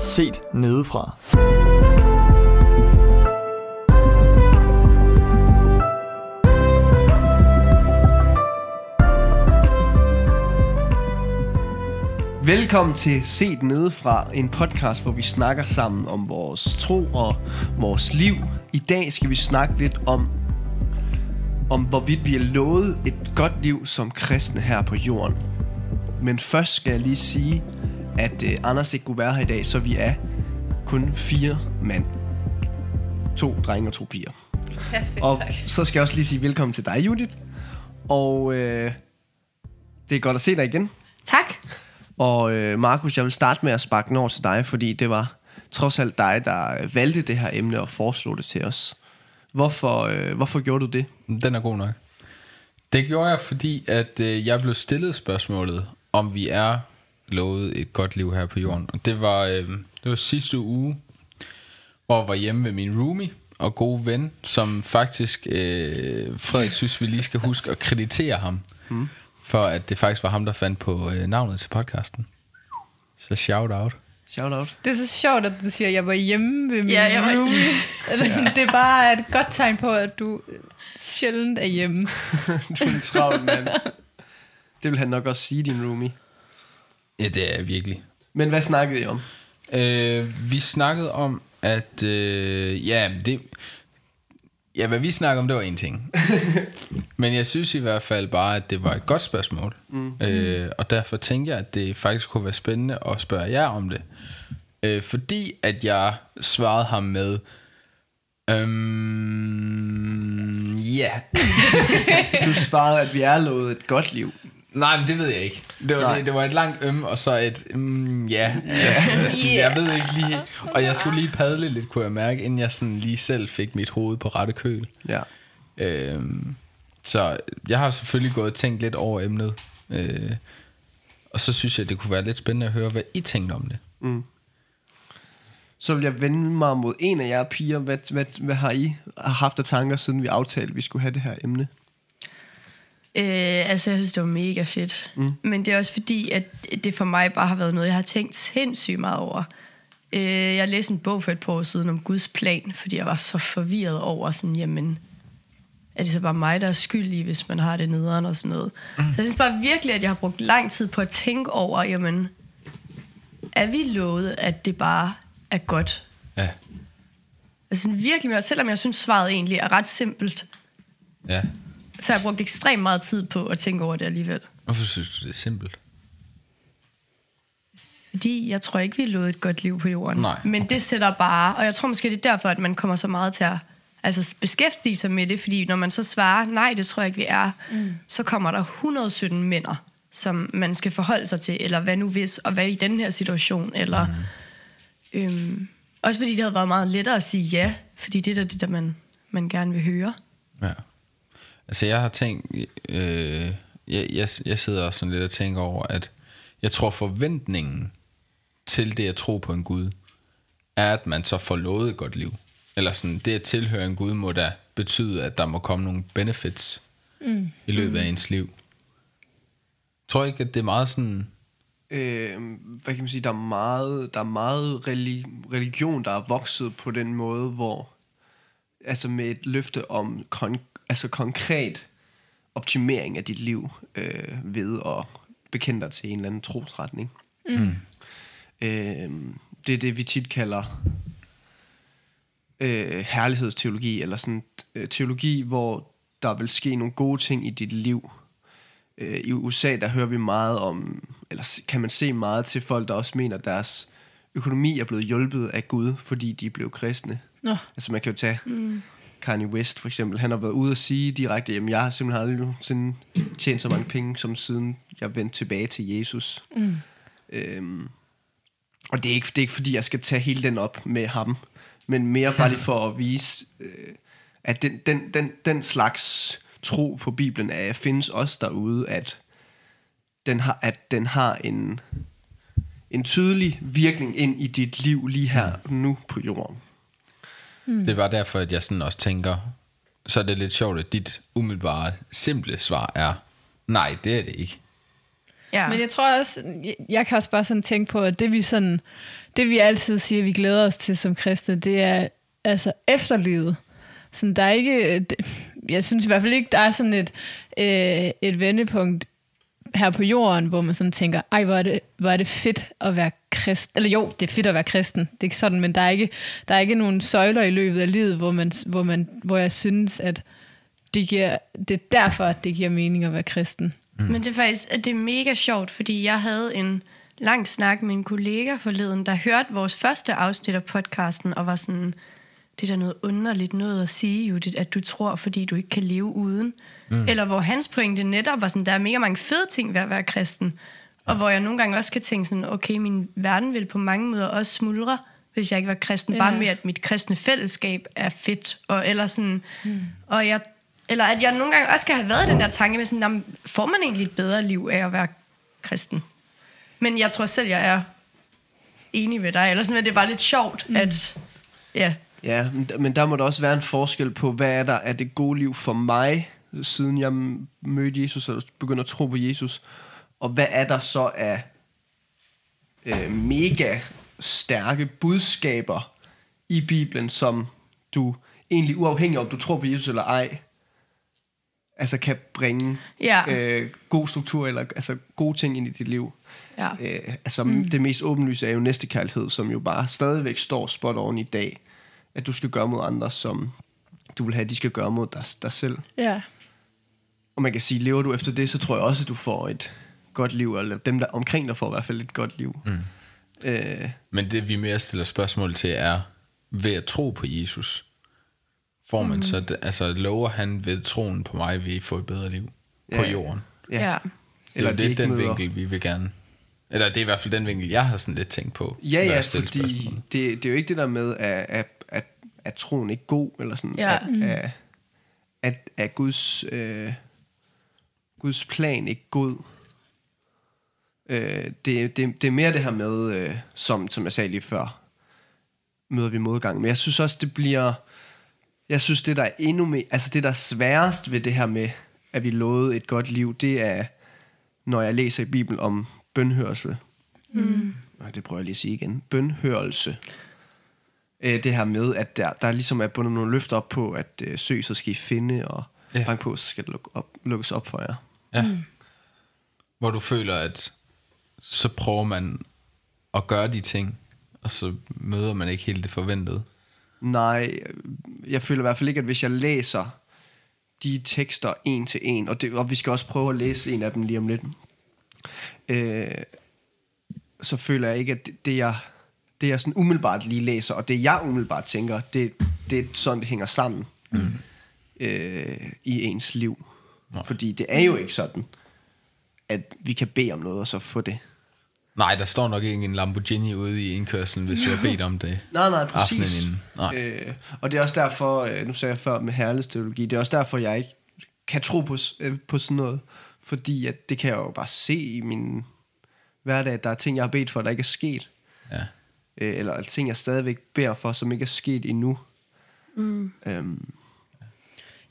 Set nedefra. Velkommen til Set Nedefra, en podcast, hvor vi snakker sammen om vores tro og vores liv. I dag skal vi snakke lidt om, om hvorvidt vi er lovet et godt liv som kristne her på jorden. Men først skal jeg lige sige, at uh, Anders ikke kunne være her i dag, så vi er kun fire mand. To drenge og to piger. Perfekt, Og tak. så skal jeg også lige sige velkommen til dig, Judith. Og øh, det er godt at se dig igen. Tak. Og øh, Markus, jeg vil starte med at sparke den over til dig, fordi det var trods alt dig, der øh, valgte det her emne og foreslog det til os. Hvorfor, øh, hvorfor gjorde du det? Den er god nok. Det gjorde jeg, fordi at øh, jeg blev stillet spørgsmålet, om vi er lovet et godt liv her på jorden. Og det var, øh, det var sidste uge, hvor jeg var hjemme med min roomie og gode ven, som faktisk, øh, Frederik synes, vi lige skal huske at kreditere ham, mm. for at det faktisk var ham, der fandt på øh, navnet til podcasten. Så shout out. Shout out. Det er så sjovt, at du siger, at jeg var hjemme ved min Ja, jeg var- roomie. Eller sådan, Det er bare et godt tegn på, at du sjældent er hjemme. du er en travl mand. Det vil han nok også sige, din roomie. Ja, det er virkelig. Men hvad snakkede I om? Øh, vi snakkede om, at... Øh, ja, det... Ja, hvad vi snakkede om, det var en ting. Men jeg synes i hvert fald bare, at det var et godt spørgsmål. Mm. Øh, og derfor tænker jeg, at det faktisk kunne være spændende at spørge jer om det. Øh, fordi at jeg svarede ham med... Øhm, ja, Du svarede, at vi er lovet et godt liv. Nej, men det ved jeg ikke. Det var, det, det var et langt øm, og så et, mm, ja, jeg, jeg, sådan, jeg ved ikke lige. Og jeg skulle lige padle lidt, kunne jeg mærke, inden jeg sådan lige selv fik mit hoved på rette køl. Ja. Øhm, så jeg har selvfølgelig gået og tænkt lidt over emnet. Øh, og så synes jeg, det kunne være lidt spændende at høre, hvad I tænkte om det. Så vil jeg vende mig mod en af jer piger. Hvad, hvad, hvad har I haft af tanker, siden vi aftalte, at vi skulle have det her emne? Øh, altså, jeg synes, det var mega fedt. Mm. Men det er også fordi, at det for mig bare har været noget, jeg har tænkt sindssygt meget over. Øh, jeg læste en bog for et par år siden om Guds plan, fordi jeg var så forvirret over sådan, jamen, er det så bare mig, der er skyldig, hvis man har det nederen og sådan noget. Mm. Så jeg synes bare virkelig, at jeg har brugt lang tid på at tænke over, jamen, er vi lovet, at det bare er godt? Ja, Altså virkelig, selvom jeg synes, svaret egentlig er ret simpelt, ja. Så har jeg brugt ekstremt meget tid på at tænke over det alligevel. Hvorfor synes du, det er simpelt? Fordi jeg tror ikke, vi er lovet et godt liv på jorden. Nej. Men det sætter bare, og jeg tror måske, det er derfor, at man kommer så meget til at altså, beskæftige sig med det, fordi når man så svarer, nej, det tror jeg ikke, vi er, mm. så kommer der 117 mænder, som man skal forholde sig til, eller hvad nu hvis, og hvad i den her situation, eller... Mm. Øhm, også fordi det havde været meget lettere at sige ja, fordi det er da det, der man, man gerne vil høre. Ja. Altså jeg har tænkt, øh, jeg, jeg, jeg sidder også sådan lidt og tænker over, at jeg tror forventningen til det at tro på en Gud, er at man så får lovet et godt liv. Eller sådan, det at tilhøre en Gud må da betyde, at der må komme nogle benefits mm. i løbet af ens liv. Tror ikke, at det er meget sådan, øh, hvad kan man sige, der er meget, der er meget reli- religion, der er vokset på den måde, hvor, altså med et løfte om kon- altså konkret optimering af dit liv øh, ved at bekende dig til en eller anden trosretning. Mm. Øh, det er det, vi tit kalder øh, herlighedsteologi, eller sådan øh, teologi, hvor der vil ske nogle gode ting i dit liv, øh, i USA, der hører vi meget om, eller kan man se meget til folk, der også mener, at deres økonomi er blevet hjulpet af Gud, fordi de blev kristne. Nå. Altså man kan jo tage mm. Kanye West for eksempel. Han har været ude og sige direkte, jamen jeg har simpelthen aldrig nogensinde tjent så mange penge, som siden jeg vendte tilbage til Jesus. Mm. Øhm, og det er, ikke, det er ikke fordi, jeg skal tage hele den op med ham, men mere bare lige for at vise, øh, at den, den, den, den slags tro på Bibelen er, findes også derude, at den har, at den har en, en tydelig virkning ind i dit liv lige her nu på jorden. Mm. Det var derfor, at jeg sådan også tænker, så er det lidt sjovt, at dit umiddelbare, simple svar er, nej, det er det ikke. Ja. Men jeg tror også, jeg, kan også bare sådan tænke på, at det vi sådan, det vi altid siger, vi glæder os til som kristne, det er altså efterlivet. Sådan, der er ikke, jeg synes i hvert fald ikke, der er sådan et, øh, et vendepunkt her på jorden, hvor man sådan tænker, ej, hvor er det, hvor er det fedt at være kristen. Eller jo, det er fedt at være kristen. Det er ikke sådan, men der er ikke, der er ikke nogen søjler i løbet af livet, hvor, man, hvor, man, hvor jeg synes, at det, giver, det er derfor, at det giver mening at være kristen. Mm. Men det er faktisk at det er mega sjovt, fordi jeg havde en lang snak med en kollega forleden, der hørte vores første afsnit af podcasten, og var sådan, det er da noget underligt noget at sige, Judith, at du tror, fordi du ikke kan leve uden. Mm. Eller hvor hans pointe netop var sådan, der er mega mange fede ting ved at være kristen. Og hvor jeg nogle gange også kan tænke sådan, okay, min verden vil på mange måder også smuldre, hvis jeg ikke var kristen. Ja. Bare med, at mit kristne fællesskab er fedt. Og, eller, sådan, mm. og jeg, eller at jeg nogle gange også kan have været den der tanke med sådan, "Nå, men får man egentlig et bedre liv af at være kristen? Men jeg tror selv, jeg er enig med dig. Eller sådan, at det er bare lidt sjovt, mm. at... Ja, Ja, men der- må der også være en forskel på, hvad er der er det gode liv for mig, siden jeg mødte Jesus og begyndte at tro på Jesus, og hvad er der så af øh, mega stærke budskaber i Bibelen, som du egentlig uafhængig af, om du tror på Jesus eller ej, altså kan bringe Ja. øh, god struktur eller altså gode ting ind i dit liv. ja. Øh, altså mm. det mest åbenlyse er jo næstekærlighed, som jo bare stadigvæk står spot on i dag. At du skal gøre mod andre, som du vil have, at de skal gøre mod dig, dig selv. Ja. Og man kan sige, lever du efter det, så tror jeg også, at du får et godt liv, eller dem der omkring dig får i hvert fald et godt liv. Mm. Øh, Men det vi mere stiller spørgsmål til er, ved at tro på Jesus, får man så, det, altså lover han ved troen på mig, vil I få et bedre liv på Ja. jorden. ja. ja. Eller det de er ikke den møder. vinkel, vi vil gerne. Eller det er i hvert fald den vinkel, jeg har sådan lidt tænkt på. Ja, ja, fordi det, det er jo ikke det der med, at, at, at, at troen ikke er god, eller sådan, Ja. at, at, at, at Guds, øh, Guds plan ikke god. Øh, det, det, det er mere det her med, øh, som, som jeg sagde lige før, møder vi modgang. Men jeg synes også, det bliver... Jeg synes, det der er endnu mere... Altså, det der er sværest ved det her med, at vi lovede et godt liv, det er, når jeg læser i Bibelen om bønhørelse. Mm. Det prøver jeg lige at sige igen. Bønhørelse. Øh, det her med, at der, der ligesom er bundet nogle løfter op på, at øh, søg, så skal I finde, og Ja. bank på, så skal det luk op, lukkes op for jer. Ja. Mm. Hvor du føler, at så prøver man at gøre de ting, og så møder man ikke helt det forventede. Nej, jeg føler i hvert fald ikke, at hvis jeg læser de tekster en til en, og, det, og vi skal også prøve at læse en af dem lige om lidt, øh, så føler jeg ikke, at det, det, jeg, det jeg sådan umiddelbart lige læser, og det jeg umiddelbart tænker, det, det er sådan, det hænger sammen mm. øh, i ens liv. Nej. Fordi det er jo ikke sådan, at vi kan bede om noget, og så få det. Nej, der står nok ikke en Lamborghini ude i indkørslen, hvis du har bedt om det. Nej, nej, præcis. Nej. Øh, og det er også derfor, øh, nu sagde jeg før med herlighedsteologi, det er også derfor, jeg ikke kan tro på, øh, på sådan noget. Fordi at det kan jeg jo bare se i min hverdag, at der er ting, jeg har bedt for, der ikke er sket. Ja. Øh, eller ting, jeg stadigvæk beder for, som ikke er sket endnu. Mm. Øhm,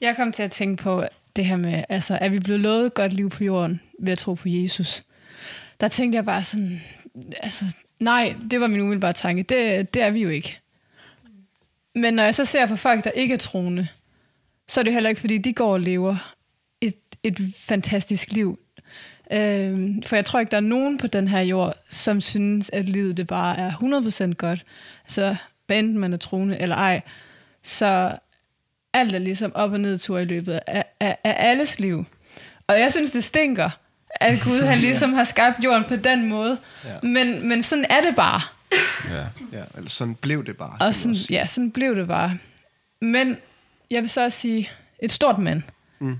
Jeg kom til at tænke på det her med, altså, er vi blevet lovet et godt liv på jorden ved at tro på Jesus? Der tænkte jeg bare sådan, altså, nej, det var min umiddelbare tanke. Det, det er vi jo ikke. Men når jeg så ser på folk, der ikke er troende, så er det heller ikke, fordi de går og lever et, et fantastisk liv. Øhm, for jeg tror ikke, der er nogen på den her jord, som synes, at livet det bare er 100% godt. Så hvad enten man er troende eller ej, så alt er ligesom op og ned tur i løbet af, af, af alles liv. Og jeg synes, det stinker, at Gud han ligesom har skabt jorden på den måde. Ja. Men, men sådan er det bare. ja. ja, eller sådan blev det bare. Og sådan, ja, sådan blev det bare. Men jeg vil så også sige, et stort men. Mm.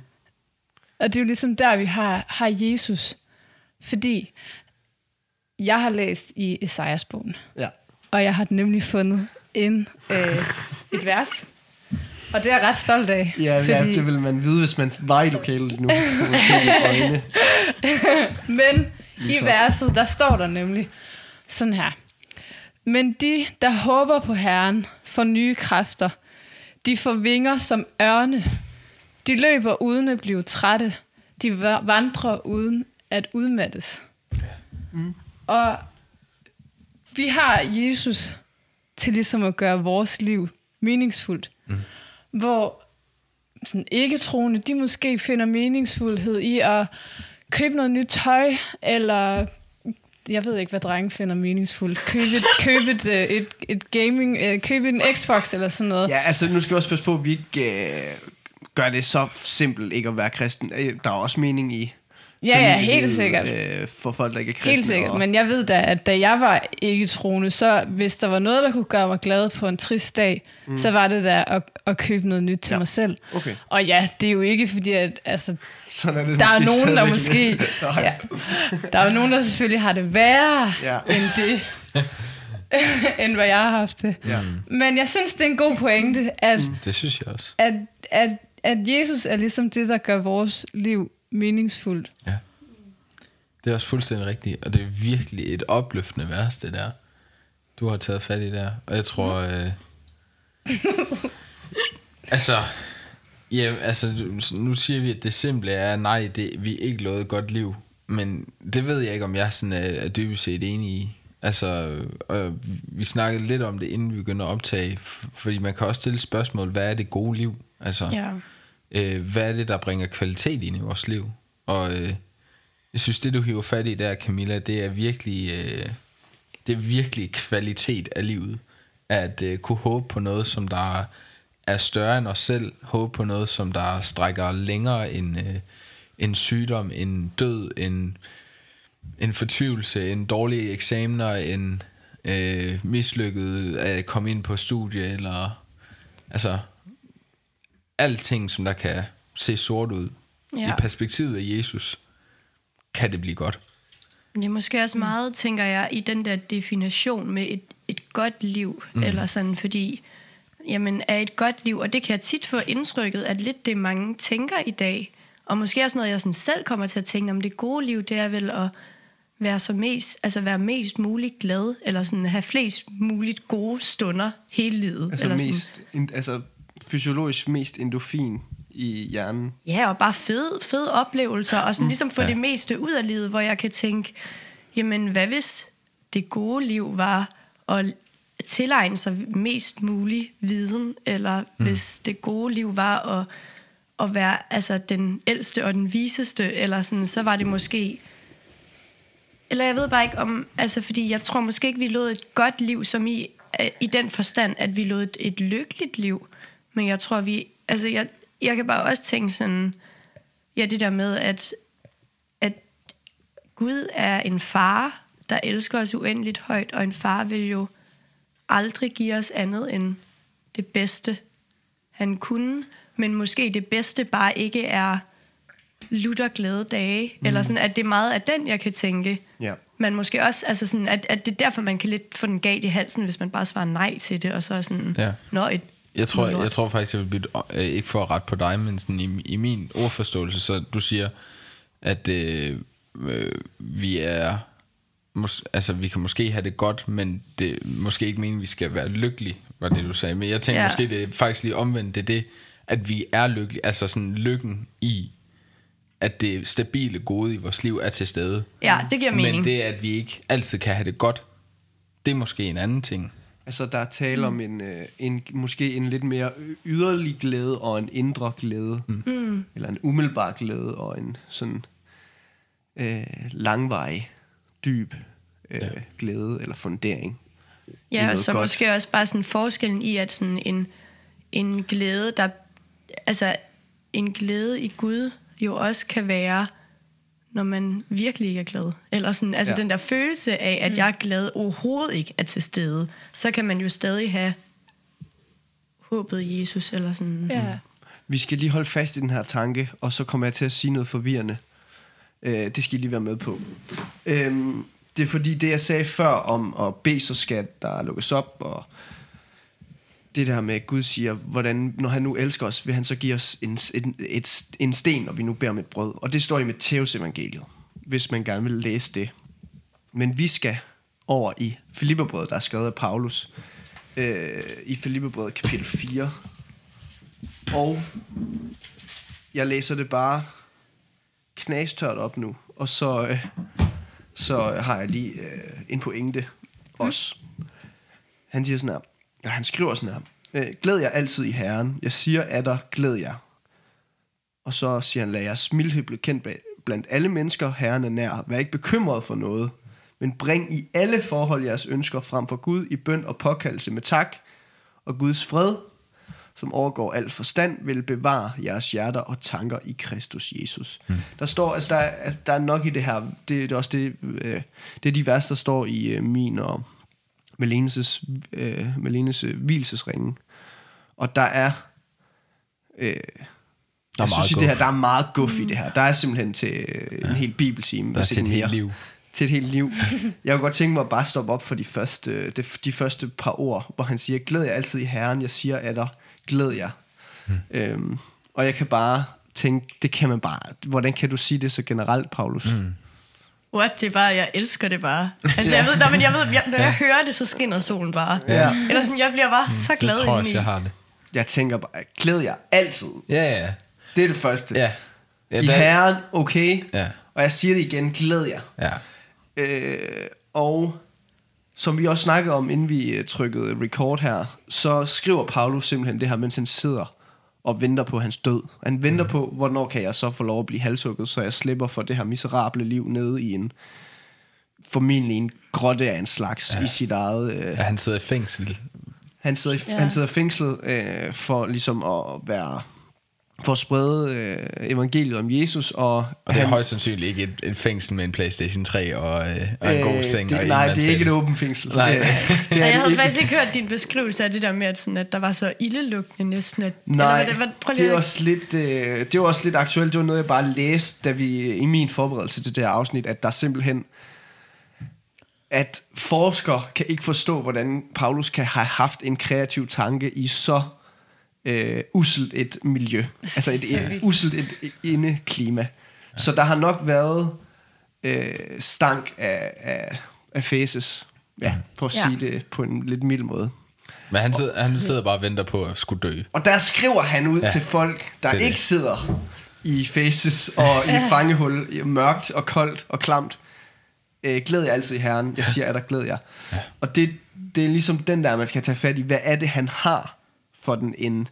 Og det er jo ligesom der, vi har, har Jesus. Fordi jeg har læst i Esajas bogen, Ja. og jeg har nemlig fundet en, øh, et vers. Og det er jeg ret stolt af. Ja, fordi, ja, det vil man vide, hvis man var i lokalet nu. Men i verset, der står der nemlig sådan her. Men de, der håber på Herren, får nye kræfter. De får vinger som ørne. De løber uden at blive trætte. De va- vandrer uden at udmattes. Mm. Og vi har Jesus til ligesom at gøre vores liv meningsfuldt. Mm. Hvor sådan ikke-troende, de måske finder meningsfuldhed i at købe noget nyt tøj, eller jeg ved ikke, hvad drenge finder meningsfuldt. Købe et, købe et, øh, et, et gaming, øh, købe en Xbox eller sådan noget. Ja, altså nu skal vi også passe på, at vi ikke øh, gør det så simpelt ikke at være kristen. Øh, Der er også mening i Ja, ja, helt sikkert. Øh, for folk, der ikke er kristne. Helt sikkert, og, men jeg ved da, at da jeg var ikke troende, så hvis der var noget, der kunne gøre mig glad på en trist dag, mm. så var det da at, at købe noget nyt til Ja, mig selv. okay. Og ja, det er jo ikke fordi, at altså, Sådan er det der er nogen, der måske... ja, der er jo nogen, der selvfølgelig har det værre Ja. end det, end hvad jeg har haft det. Ja. Men jeg synes, det er en god pointe, at, mm. Det synes jeg også. at, at, at Jesus er ligesom det, der gør vores liv meningsfuldt. Ja. Det er også fuldstændig rigtigt, og det er virkelig et opløftende vers, det der. Du har taget fat i der, og jeg tror... Øh, altså, ja, altså, nu siger vi, at det simple er, nej, det, vi er ikke lovet et godt liv. Men det ved jeg ikke, om jeg sådan er, er dybest set enig i. Altså, og vi snakkede lidt om det, inden vi begyndte at optage, fordi man kan også stille spørgsmål, hvad er det gode liv? Altså, Ja. øh, hvad er det, der bringer kvalitet ind i vores liv? Og øh, jeg synes, det du hiver fat i der, Camilla, det er virkelig, øh, det er virkelig kvalitet af livet. At øh, kunne håbe på noget, som der er større end os selv. Håbe på noget, som der strækker længere end, øh, end sygdom, end død, end, end fortvivlelse, end dårlige eksamener, end øh, mislykket at komme ind på studie, eller altså alting, som der kan se sort ud, ja. I perspektivet af Jesus, kan det blive godt. Det er måske også meget, tænker jeg, i den der definition med et, et godt liv, mm. eller sådan, fordi, jamen, er et godt liv, og det kan jeg tit få indtrykket, at lidt det mange tænker i dag, og måske også noget, jeg sådan selv kommer til at tænke om, det gode liv, det er vel at være så mest, altså være mest muligt glad, eller sådan have flest muligt gode stunder hele livet. Altså, eller sådan. mest, in, altså fysiologisk mest endorfin i hjernen. Ja, og bare fede, fede oplevelser, og sådan ligesom få ja. det meste ud af livet, hvor jeg kan tænke, jamen hvad hvis det gode liv var at tilegne sig mest mulig viden, eller mm. hvis det gode liv var at, at være altså, den ældste og den viseste, eller sådan, så var det måske... Eller jeg ved bare ikke om... Altså, fordi jeg tror måske ikke, vi lod et godt liv, som i, øh, i den forstand, at vi lod et, et lykkeligt liv. Men jeg tror, vi... Altså, jeg, jeg kan bare også tænke sådan... Ja, det der med, at, at Gud er en far, der elsker os uendeligt højt, og en far vil jo aldrig give os andet end det bedste, han kunne, men måske det bedste bare ikke er lutter glade dage, mm. eller sådan, at det er meget af den, jeg kan tænke. Ja. Man måske også, altså sådan, at, at det er derfor, man kan lidt få den galt i halsen, hvis man bare svarer nej til det, og så er sådan, Ja. nå, et Jeg tror, jeg tror faktisk, jeg vil bytte, øh, ikke for at ret på dig, men sådan i, i min ordforståelse, så du siger, at øh, øh, vi er, mås, altså vi kan måske have det godt, men det måske ikke meningen, vi skal være lykkelige, var det du sagde. Men jeg tænker ja. måske, det er faktisk lige omvendt, det er det, at vi er lykkelige, altså sådan lykken i, at det stabile gode i vores liv er til stede. Ja, det giver mening. Men det, at vi ikke altid kan have det godt, det er måske en anden ting. Altså, der er tale om en, øh, en, måske en lidt mere yderlig glæde og en indre glæde. Mm. Eller en umiddelbar glæde og en sådan øh, langvarig, dyb øh, ja. glæde eller fundering. i Ja, og så godt. måske også bare sådan forskellen i, at sådan en, en glæde, der, altså en glæde i Gud jo også kan være, når man virkelig ikke er glad. Eller sådan, altså Ja. den der følelse af, at jeg er glad overhovedet ikke er til stede. Så kan man jo stadig have håbet i Jesus, eller sådan. Ja. Vi skal lige holde fast i den her tanke, og så kommer jeg til at sige noget forvirrende. Øh, det skal I lige være med på. Øhm, det er fordi, det jeg sagde før om at bede, så skal der lukkes op, og det der med, at Gud siger, hvordan, når han nu elsker os, vil han så give os en, en, et, en sten, når vi nu beder om et brød. Og det står i Matteus evangeliet, hvis man gerne vil læse det. Men vi skal over i Filipperbrevet, der er skrevet af Paulus, øh, i Filipperbrevet kapitel 4. Og jeg læser det bare knastørt op nu, og så, øh, så har jeg lige øh, en pointe også. Han siger sådan her, ja, han skriver sådan her, øh, glæd jer altid i Herren. Jeg siger at der glæd jer. Og så siger han, lad jeres mildhed blive kendt bla- blandt alle mennesker, Herren er nær. Vær ikke bekymret for noget, men bring i alle forhold jeres ønsker frem for Gud i bøn og påkaldelse med tak, og Guds fred, som overgår al forstand, vil bevare jeres hjerter og tanker i Kristus Jesus. Mm. Der står, altså der, er- der er nok i det her, det, det er også det, øh, det er de vers, der står i øh, min og Melenes, øh, Melenes øh, hvilesesringe. Og der er, øh, Der er jeg synes, i det her, der er meget guf i det her. Der er simpelthen til øh, en hel bibeltime. Der er til et helt liv. Til et helt liv. Jeg kunne godt tænke mig at bare stoppe op for de første, de, de første par ord, hvor han siger, glæd jer altid i Herren, jeg siger at der, glæd jer. Hmm. Øhm, og jeg kan bare tænke, det kan man bare, hvordan kan du sige det så generelt, Paulus? Hmm. What, det er bare, jeg elsker det bare. Altså, jeg ved, når, men jeg ved, jeg, når jeg hører det, så skinner solen bare. Ja. Eller sådan, jeg bliver bare så Det glad tror jeg indeni. også, jeg har det. Jeg tænker bare, glæd jer altid. Ja, ja. Det er det første. Ja. ja I der- Herren, okay. Ja. Og jeg siger det igen, glæd jer. Ja. Øh, og som vi også snakkede om, inden vi øh, trykkede record her, så skriver Paulus simpelthen det her, mens han sidder og venter på hans død. Han venter på, hvornår kan jeg så få lov at blive halshugget, så jeg slipper for det her miserable liv nede i en formentlig en grotte af en slags ja. i sit eget... Øh, ja. Han sidder i fængsel. han, sidder i, ja. Ja. han sidder fængslet øh, for ligesom at være for at sprede øh, evangeliet om Jesus og, Og det er han, højst sandsynligt ikke et, et fængsel med en Playstation 3 og, øh, og en god seng. det, og nej, det er ikke et åbent fængsel. Nej. Det, det Ja, er jeg det havde ikke. faktisk ikke hørt din beskrivelse af det der med, at, sådan, at der var så ildelugtende næsten. At, Nej, eller, hvad, hvad, det, er også lidt, øh, det var også lidt aktuelt. Det var noget, jeg bare læste, da vi i min forberedelse til det her afsnit, at der simpelthen at forskere kan ikke forstå, hvordan Paulus kan have haft en kreativ tanke i så øh, uselt et miljø. Altså et, et uselt et indeklima. Ja. Så der har nok været øh, stank af, af, af faces, ja, for at Ja. sige det på en lidt mild måde. Men han sidder, han sidder bare og venter på at skulle dø. Og der skriver han ud Ja. til folk, der Det ikke det. sidder i faces og i fangehul, i mørkt og koldt og klamt. Øh, glæd jer altid i Herren. Jeg siger, at der glæd jer. Ja. Og det, det er ligesom den der, man skal tage fat i. Hvad er det, han har for den ende?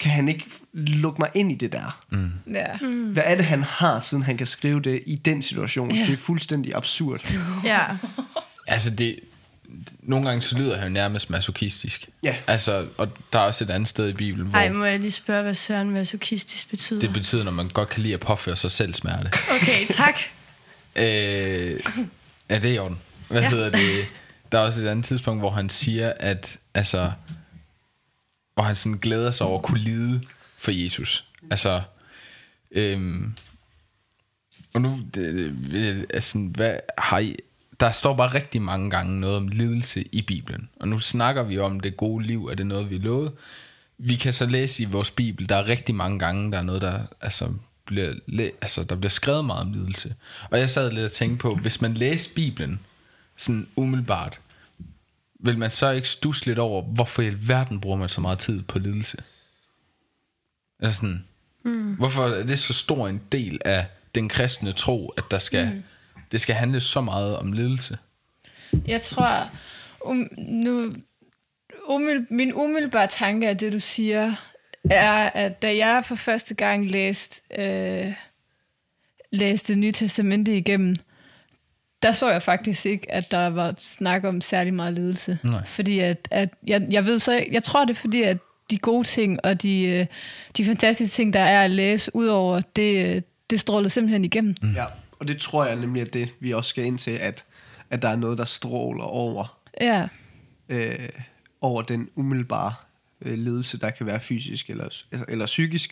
Kan han ikke lukke mig ind i det der? Mm. Ja. Hvad er det, han har, siden han kan skrive det i den situation? Ja. Det er fuldstændig absurd. Ja. Altså det... Nogle gange så lyder han jo nærmest masochistisk. Ja. Altså, og der er også et andet sted i Bibelen, hvor Ej, må jeg lige spørge, hvad søren masochistisk betyder? det betyder, når man godt kan lide at påføre sig selv smerte. Okay, tak. Øh, ja, det er i orden. Hvad. Ja. hedder det? Der er også et andet tidspunkt, hvor han siger, at altså, hvor han sådan glæder sig over at kunne lide for Jesus. Altså, øhm, og nu, det, altså, hvad har I, der står bare rigtig mange gange noget om lidelse i Bibelen. Og nu snakker vi om det gode liv, er det noget, vi er lovet. Vi kan så læse i vores Bibel, der er rigtig mange gange, der er noget, der altså, bliver, altså, der bliver skrevet meget om lidelse. Og jeg sad lidt og tænkte på, hvis man læser Bibelen sådan umiddelbart, vil man så ikke stusse lidt over, hvorfor i alverden bruger man så meget tid på lidelse? Altså sådan, mm. hvorfor er det så stor en del af den kristne tro, at der skal, mm. det skal handle så meget om lidelse? Jeg tror, um, nu, umiddel, min umiddelbare tanke af det, du siger, er, at da jeg for første gang læste, øh, læste nye testamente igennem, der så jeg faktisk ikke, at der var snak om særlig meget ledelse. Nej. Fordi at, at jeg, jeg ved så, jeg tror det er fordi, at de gode ting og de, øh, de fantastiske ting, der er at læse, udover det, det stråler simpelthen igennem. Mm. Ja, og det tror jeg nemlig, at det vi også skal ind til, at, at der er noget, der stråler over Ja, øh, over den umiddelbare øh, ledelse, der kan være fysisk eller, eller psykisk.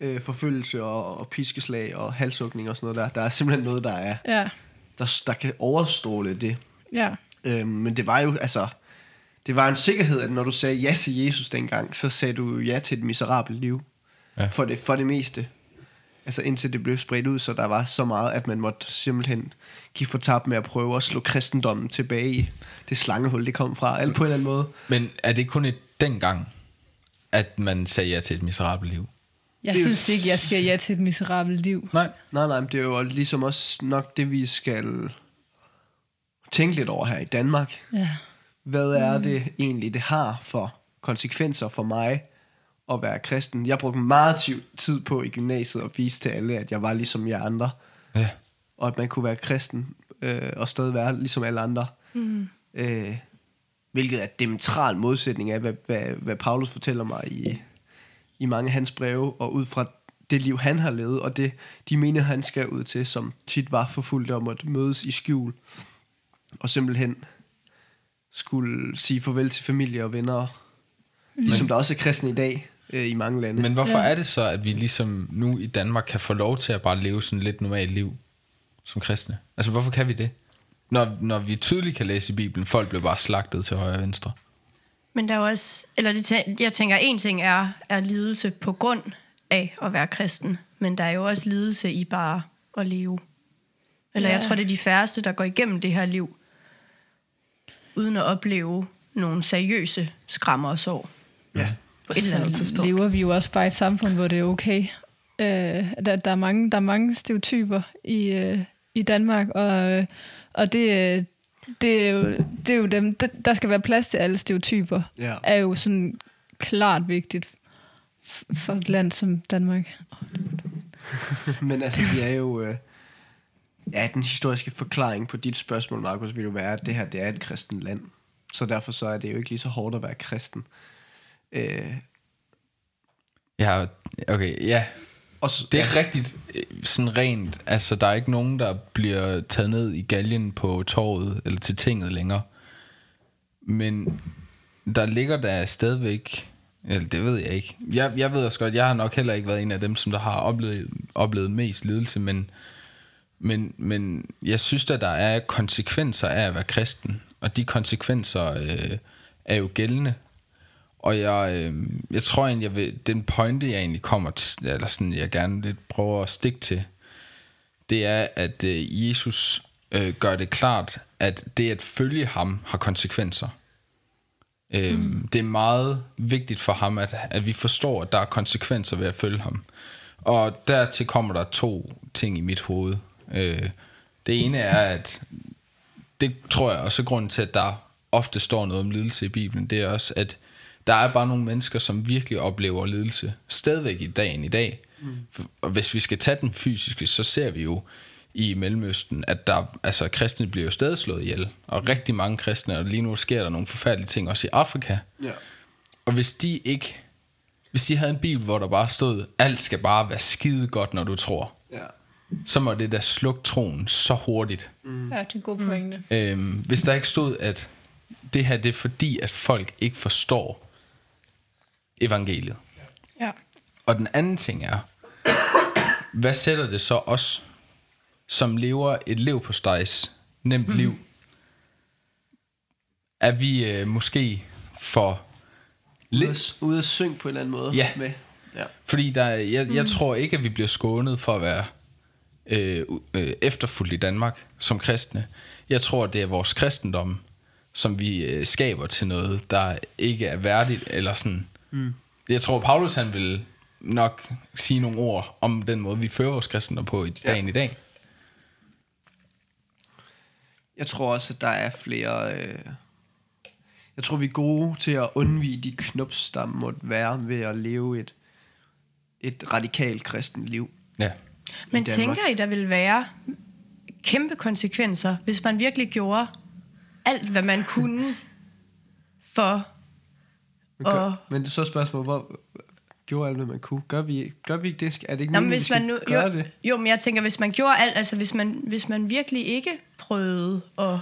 Øh, forfølgelse og, og piskeslag og halshugning og sådan noget der. Der er simpelthen noget, der er ja, der, der kan overstråle det. ja. Øh, men det var jo, altså, det var en sikkerhed, at når du sagde ja til Jesus dengang, så sagde du ja til et miserabelt liv. Ja. Ja. For, det, for det meste. Altså indtil det blev spredt ud, så der var så meget, at man måtte simpelthen give for tab med at prøve at slå kristendommen tilbage i det slangehul, det kom fra. Alt på en eller anden måde. Men er det kun et dengang, at man sagde ja til et miserabelt liv? Jeg Det synes ikke, jeg siger ja til et miserabelt liv. Nej. Nej, nej, men det er jo ligesom også nok det, vi skal tænke lidt over her i Danmark. Ja. Hvad er det egentlig, det har for konsekvenser for mig at være kristen? Jeg brugte meget ti- tid på i gymnasiet at vise til alle, at jeg var ligesom jer andre. Ja. Og at man kunne være kristen øh, og stadig være ligesom alle andre. Mm. Øh, hvilket er diametral modsætning af, hvad, hvad, hvad Paulus fortæller mig i, i mange af hans breve, og ud fra det liv, han har levet, og det, de mener, han skal ud til, som tit var forfulgte om at mødes i skjul, og simpelthen skulle sige farvel til familie og venner, mm. ligesom der også er kristne i dag øh, i mange lande. Men hvorfor Ja. er det så, at vi ligesom nu i Danmark kan få lov til at bare leve sådan lidt normalt liv som kristne? Altså, hvorfor kan vi det? Når, når vi tydeligt kan læse i Bibelen, folk bliver bare slagtet til højre og venstre. Men der er jo også, eller det, jeg tænker, en ting er, er lidelse på grund af at være kristen, men der er jo også lidelse i bare at leve. Eller ja. jeg tror, det er de færreste, der går igennem det her liv, uden at opleve nogle seriøse skrammer og sår ja. på et eller andet tidspunkt. lever vi jo også bare i et samfund, hvor det er okay. Øh, der, der, er mange, der er mange stereotyper i, øh, i Danmark, og, øh, og det, øh, det, er jo, det er jo dem, der, der skal være plads til alle stereotyper, Ja. er jo sådan klart vigtigt for et land som Danmark. Men altså, det er jo... Øh, ja, den historiske forklaring på dit spørgsmål, Markus, vil jo være, at det her, det er et kristen land. Så derfor så er det jo ikke lige så hårdt at være kristen. Øh, Ja, okay, ja. Og så, Det er rigtigt øh, sådan rent. Altså, der er ikke nogen, der bliver taget ned i galgen på torvet eller til tinget længere. Men der ligger der stadigvæk... Eller det ved jeg ikke. Jeg, jeg ved også godt, jeg har nok heller ikke været en af dem, som der har oplevet, oplevet mest lidelse, men, men, men jeg synes, at der er konsekvenser af at være kristen, og de konsekvenser øh, er jo gældende. Og jeg, øh, jeg tror egentlig, jeg vil, den pointe, jeg egentlig kommer til, eller sådan, jeg gerne lidt prøver at stikke til, det er, at øh, Jesus øh, gør det klart, at det at følge ham har konsekvenser. Øh, mm. Det er meget vigtigt for ham, at, at vi forstår, at der er konsekvenser ved at følge ham. Og dertil kommer der to ting i mit hoved. Øh, det ene er, at det tror jeg også er grunden til, at der ofte står noget om lidelse i Bibelen. Det er også, at der er bare nogle mennesker, som virkelig oplever lidelse. Stadigvæk i dagen i dag. Mm. Og hvis vi skal tage den fysiske, så ser vi jo i Mellemøsten, at der, altså, kristne bliver jo stadig slået ihjel. Og rigtig mange kristne, og lige nu sker der nogle forfærdelige ting også i Afrika. ja. Og hvis de ikke... Hvis de havde en bibel, hvor der bare stod, alt skal bare være skide godt, når du tror, Ja. så må det da slukke troen så hurtigt. Mm. Ja, det er en god pointe. Øhm, hvis der ikke stod, at det her det er fordi, at folk ikke forstår evangeliet. Ja. Og den anden ting er, hvad sætter det så os, som lever et liv på stejs, nemt liv? Er vi øh, måske for lidt... ude at synge på en eller anden måde Ja. med. Ja. Fordi der, er- jeg, jeg tror ikke, at vi bliver skånet for at være øh, øh, efterfulgt i Danmark som kristne. Jeg tror, det er vores kristendom, som vi øh, skaber til noget, der ikke er værdigt, eller sådan. Mm. Jeg tror, Paulus han vil nok sige nogle ord om den måde, vi fører vores kristendom på i Ja. dagen i dag. Jeg tror også, at der er flere... Øh, jeg tror, vi er gode til at undvige de knups, der måtte være ved at leve et, et radikalt kristent liv. Ja. Men Danmark. tænker I, der vil være kæmpe konsekvenser, hvis man virkelig gjorde alt, hvad man kunne for Men, Og- gør, men det er så et spørgsmål, hvor gjorde alt, hvad man kunne. Gør vi, gør vi ikke det? Er det ikke meningen, hvis man nu, gøre jo, det? jo, men jeg tænker, hvis man gjorde alt, altså hvis man, hvis man virkelig ikke prøvede at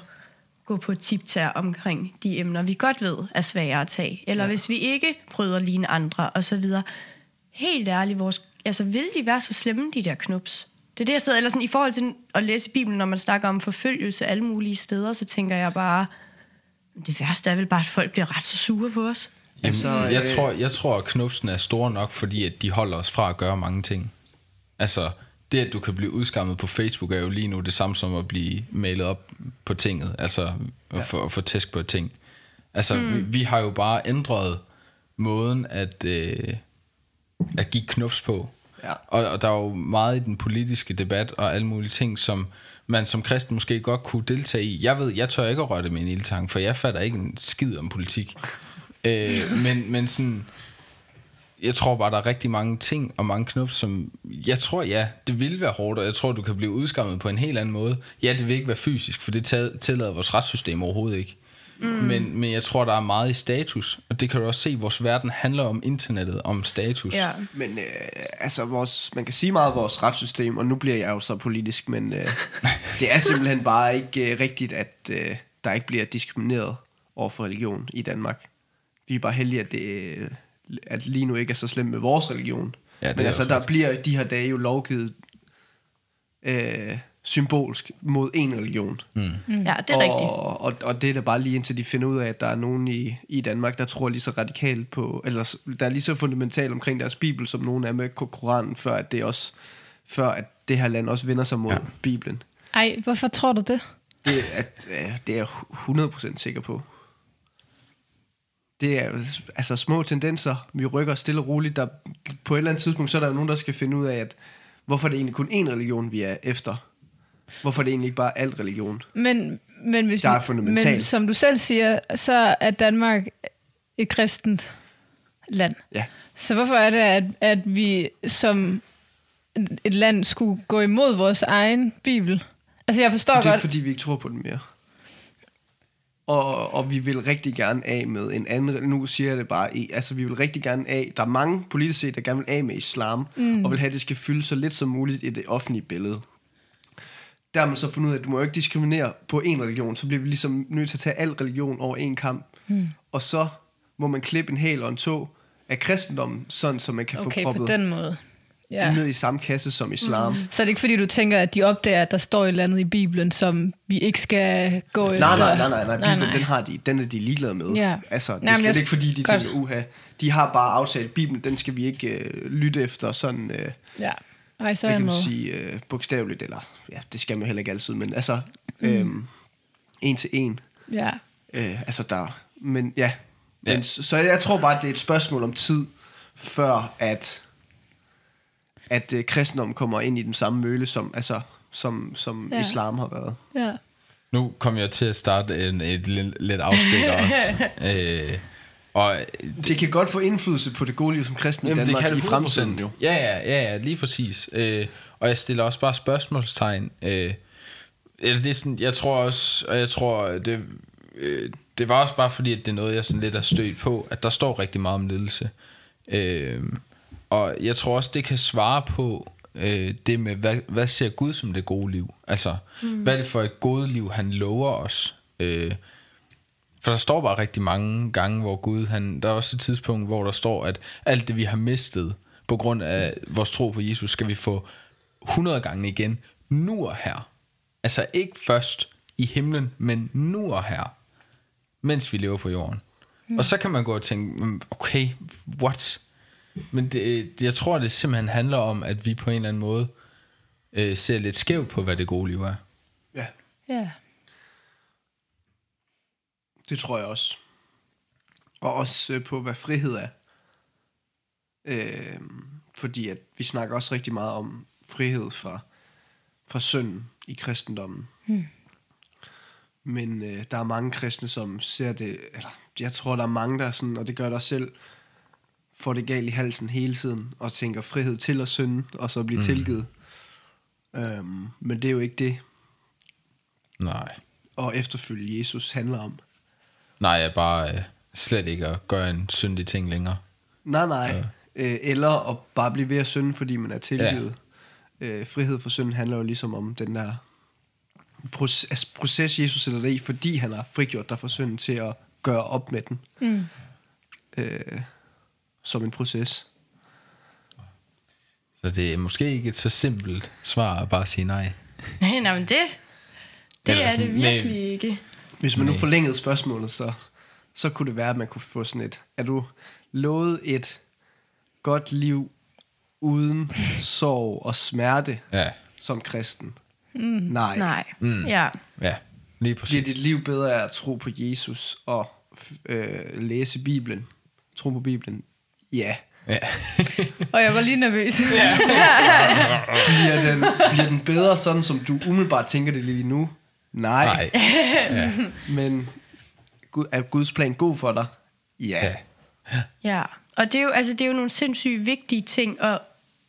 gå på tiptær omkring de emner, vi godt ved er svære at tage, eller ja. hvis vi ikke prøvede at ligne andre, og så videre. Helt ærligt, vores, altså vil de være så slemme, de der knups? Det er det, jeg sidder, eller sådan, i forhold til at læse Bibelen, når man snakker om forfølgelse alle mulige steder, så tænker jeg bare, det værste er vel bare, at folk bliver ret så sure på os. Jamen, Altså, jeg, øh, tror, jeg tror, at knupsen er store nok, fordi at de holder os fra at gøre mange ting. Altså, det at du kan blive udskammet på Facebook, er jo lige nu det samme som at blive mailet op på tinget. Altså, at få, at få tæsk på et ting. Altså, mm. vi, vi har jo bare ændret måden at, øh, at give knups på. Ja. Og, og der er jo meget i den politiske debat og alle mulige ting, som man som kristen måske godt kunne deltage i. Jeg ved, jeg tør ikke at røre det med en ildtang, for jeg fatter ikke en skid om politik. Øh, men, men sådan, jeg tror bare, der er rigtig mange ting og mange knop, som... Jeg tror, ja, det vil være hårdt, og jeg tror, du kan blive udskammet på en helt anden måde. Ja, det vil ikke være fysisk, for det tillader vores retssystem overhovedet ikke. Mm. Men, men jeg tror, der er meget i status, og det kan du også se, vores verden handler om internettet, om status. Ja. Men øh, altså, vores, man kan sige meget af vores retssystem, og nu bliver jeg jo så politisk, men øh, det er simpelthen bare ikke øh, rigtigt, at øh, der ikke bliver diskrimineret over for religion i Danmark. Vi er bare heldige, at, det, øh, at lige nu ikke er så slemt med vores religion. Ja, det men altså, der bliver de her dage jo lovgivet øh, symbolsk mod en religion. Mm. ja, det er rigtigt. og, og, og det er da bare lige indtil de finder ud af, at der er nogen i, i Danmark, der tror lige så radikalt på, eller der er lige så fundamentalt omkring deres bibel, som nogen er med Ko- Koranen, før at det også, før at det her land også vender sig mod ja. Bibelen. Ej, hvorfor tror du det? Det, er, at, ja, det er jeg 100% sikker på. Det er altså små tendenser. Vi rykker stille og roligt. Der, på et eller andet tidspunkt, så er der nogen, der skal finde ud af, at hvorfor det egentlig kun én religion, vi er efter? Hvorfor er det egentlig ikke bare alt religion? Men, men, hvis Der er fundamentalt. Men som du selv siger, så er Danmark et kristent land. Ja. Så hvorfor er det, at, at vi som et land skulle gå imod vores egen bibel? Altså, jeg forstår Det er godt... fordi, vi ikke tror på den mere. Og, og vi vil rigtig gerne af med en anden... Nu siger jeg det bare... Altså, vi vil rigtig gerne af... Der er mange politikere, der gerne vil af med islam, mm. og vil have, at det skal fylde så lidt som muligt i det offentlige billede. Der har man så fundet ud af, at du må ikke diskriminere på en religion, så bliver vi ligesom nødt til at tage al religion over en kamp. Mm. Og så må man klippe en hæl og en tog af kristendommen, sådan så man kan Okay, få på proppet den måde. Ja. Ja. det ned i samme kasse som islam. Mm. Så er det ikke fordi, du tænker, at de opdager, at der står et eller andet i Bibelen, som vi ikke skal gå efter? Nej, nej, nej, nej, nej. nej, Bibelen, nej. den, har de, den er de ligeglade med. Ja. Altså, det Nej, er slet jeg- ikke fordi, de godt. tænker, uha, de har bare aftalt, Bibelen, den skal vi ikke øh, lytte efter sådan, øh, Ja. Ej, så er hvad jeg kan man sige, øh, bogstaveligt, eller, ja, det skal man heller ikke altid, men altså, øh, en til en. Ja. Øh, altså, der, men ja. Ja. Men, så, så jeg tror bare, at det er et spørgsmål om tid, før at, at øh, kristendommen kommer ind i den samme møle, som, altså, som, som Ja. islam har været. ja. Nu kom jeg til at starte en, et lidt, lidt afstikker også. øh, og Det kan godt få indflydelse på det gode liv som kristen i Danmark i fremtiden jo. Ja, ja, ja, ja, lige præcis. Øh, og jeg stiller også bare spørgsmålstegn. Øh, eller det er sådan, jeg tror også, og jeg tror, det, øh, det var også bare fordi, at det er noget, jeg sådan lidt har stødt på, at der står rigtig meget om ledelse. Øh, og jeg tror også, det kan svare på øh, det med, hvad, hvad ser Gud som det gode liv? Altså, mm. hvad er det for et gode liv, han lover os? Øh, for der står bare rigtig mange gange, hvor Gud, han, der er også et tidspunkt, hvor der står, at alt det, vi har mistet på grund af vores tro på Jesus, skal vi få 100 gange igen, nu og her. Altså ikke først i himlen, men nu og her, mens vi lever på jorden. Mm. Og så kan man gå og tænke, "Mm, okay, what? Men det, jeg tror, det simpelthen handler om, at vi på en eller anden måde øh, ser lidt skævt på, hvad det gode liv er. Ja, Ja. det tror jeg også. Og også øh, på, hvad frihed er. Øh, fordi at vi snakker også rigtig meget om frihed fra, fra synden i kristendommen. Hmm. Men øh, der er mange kristne, som ser det, eller jeg tror, der er mange, der er sådan, og det gør også selv, får det galt i halsen hele tiden, og tænker frihed til at synde, og så blive mm. tilgivet. Øhm, men det er jo ikke det, Nej. at efterfølge Jesus handler om. Nej, jeg er bare øh, slet ikke at gøre en syndig ting længere. Nej, nej. Ja. Øh, eller at bare blive ved at synde, fordi man er tilgivet. Ja. Øh, frihed for synd handler jo ligesom om den der proces, altså proces Jesus sætter dig i, fordi han har frigjort dig for synden til at gøre op med den. Mm. Øh, som en proces. Så det er måske ikke et så simpelt svar at bare sige nej. Nej, nej, men det, det Eller er sådan, det virkelig ikke. Hvis man nu Nej. forlængede spørgsmålet, så, så kunne det være, at man kunne få sådan et... Er du lovet et godt liv uden sorg og smerte Ja, som kristen? Mm. Nej. Nej. Mm. Ja. ja, lige Bliver præcis. dit liv bedre af at tro på Jesus og øh, læse Bibelen? Tro på Bibelen? Ja. Ja. Og jeg var lige nervøs. Ja. Bliver den, bliver den bedre, sådan som du umiddelbart tænker det lige nu? Nej. Nej. Men Gud, er Guds plan god for dig? Ja. Ja. Ja, og det er jo, altså, det er jo nogle sindssygt vigtige ting at,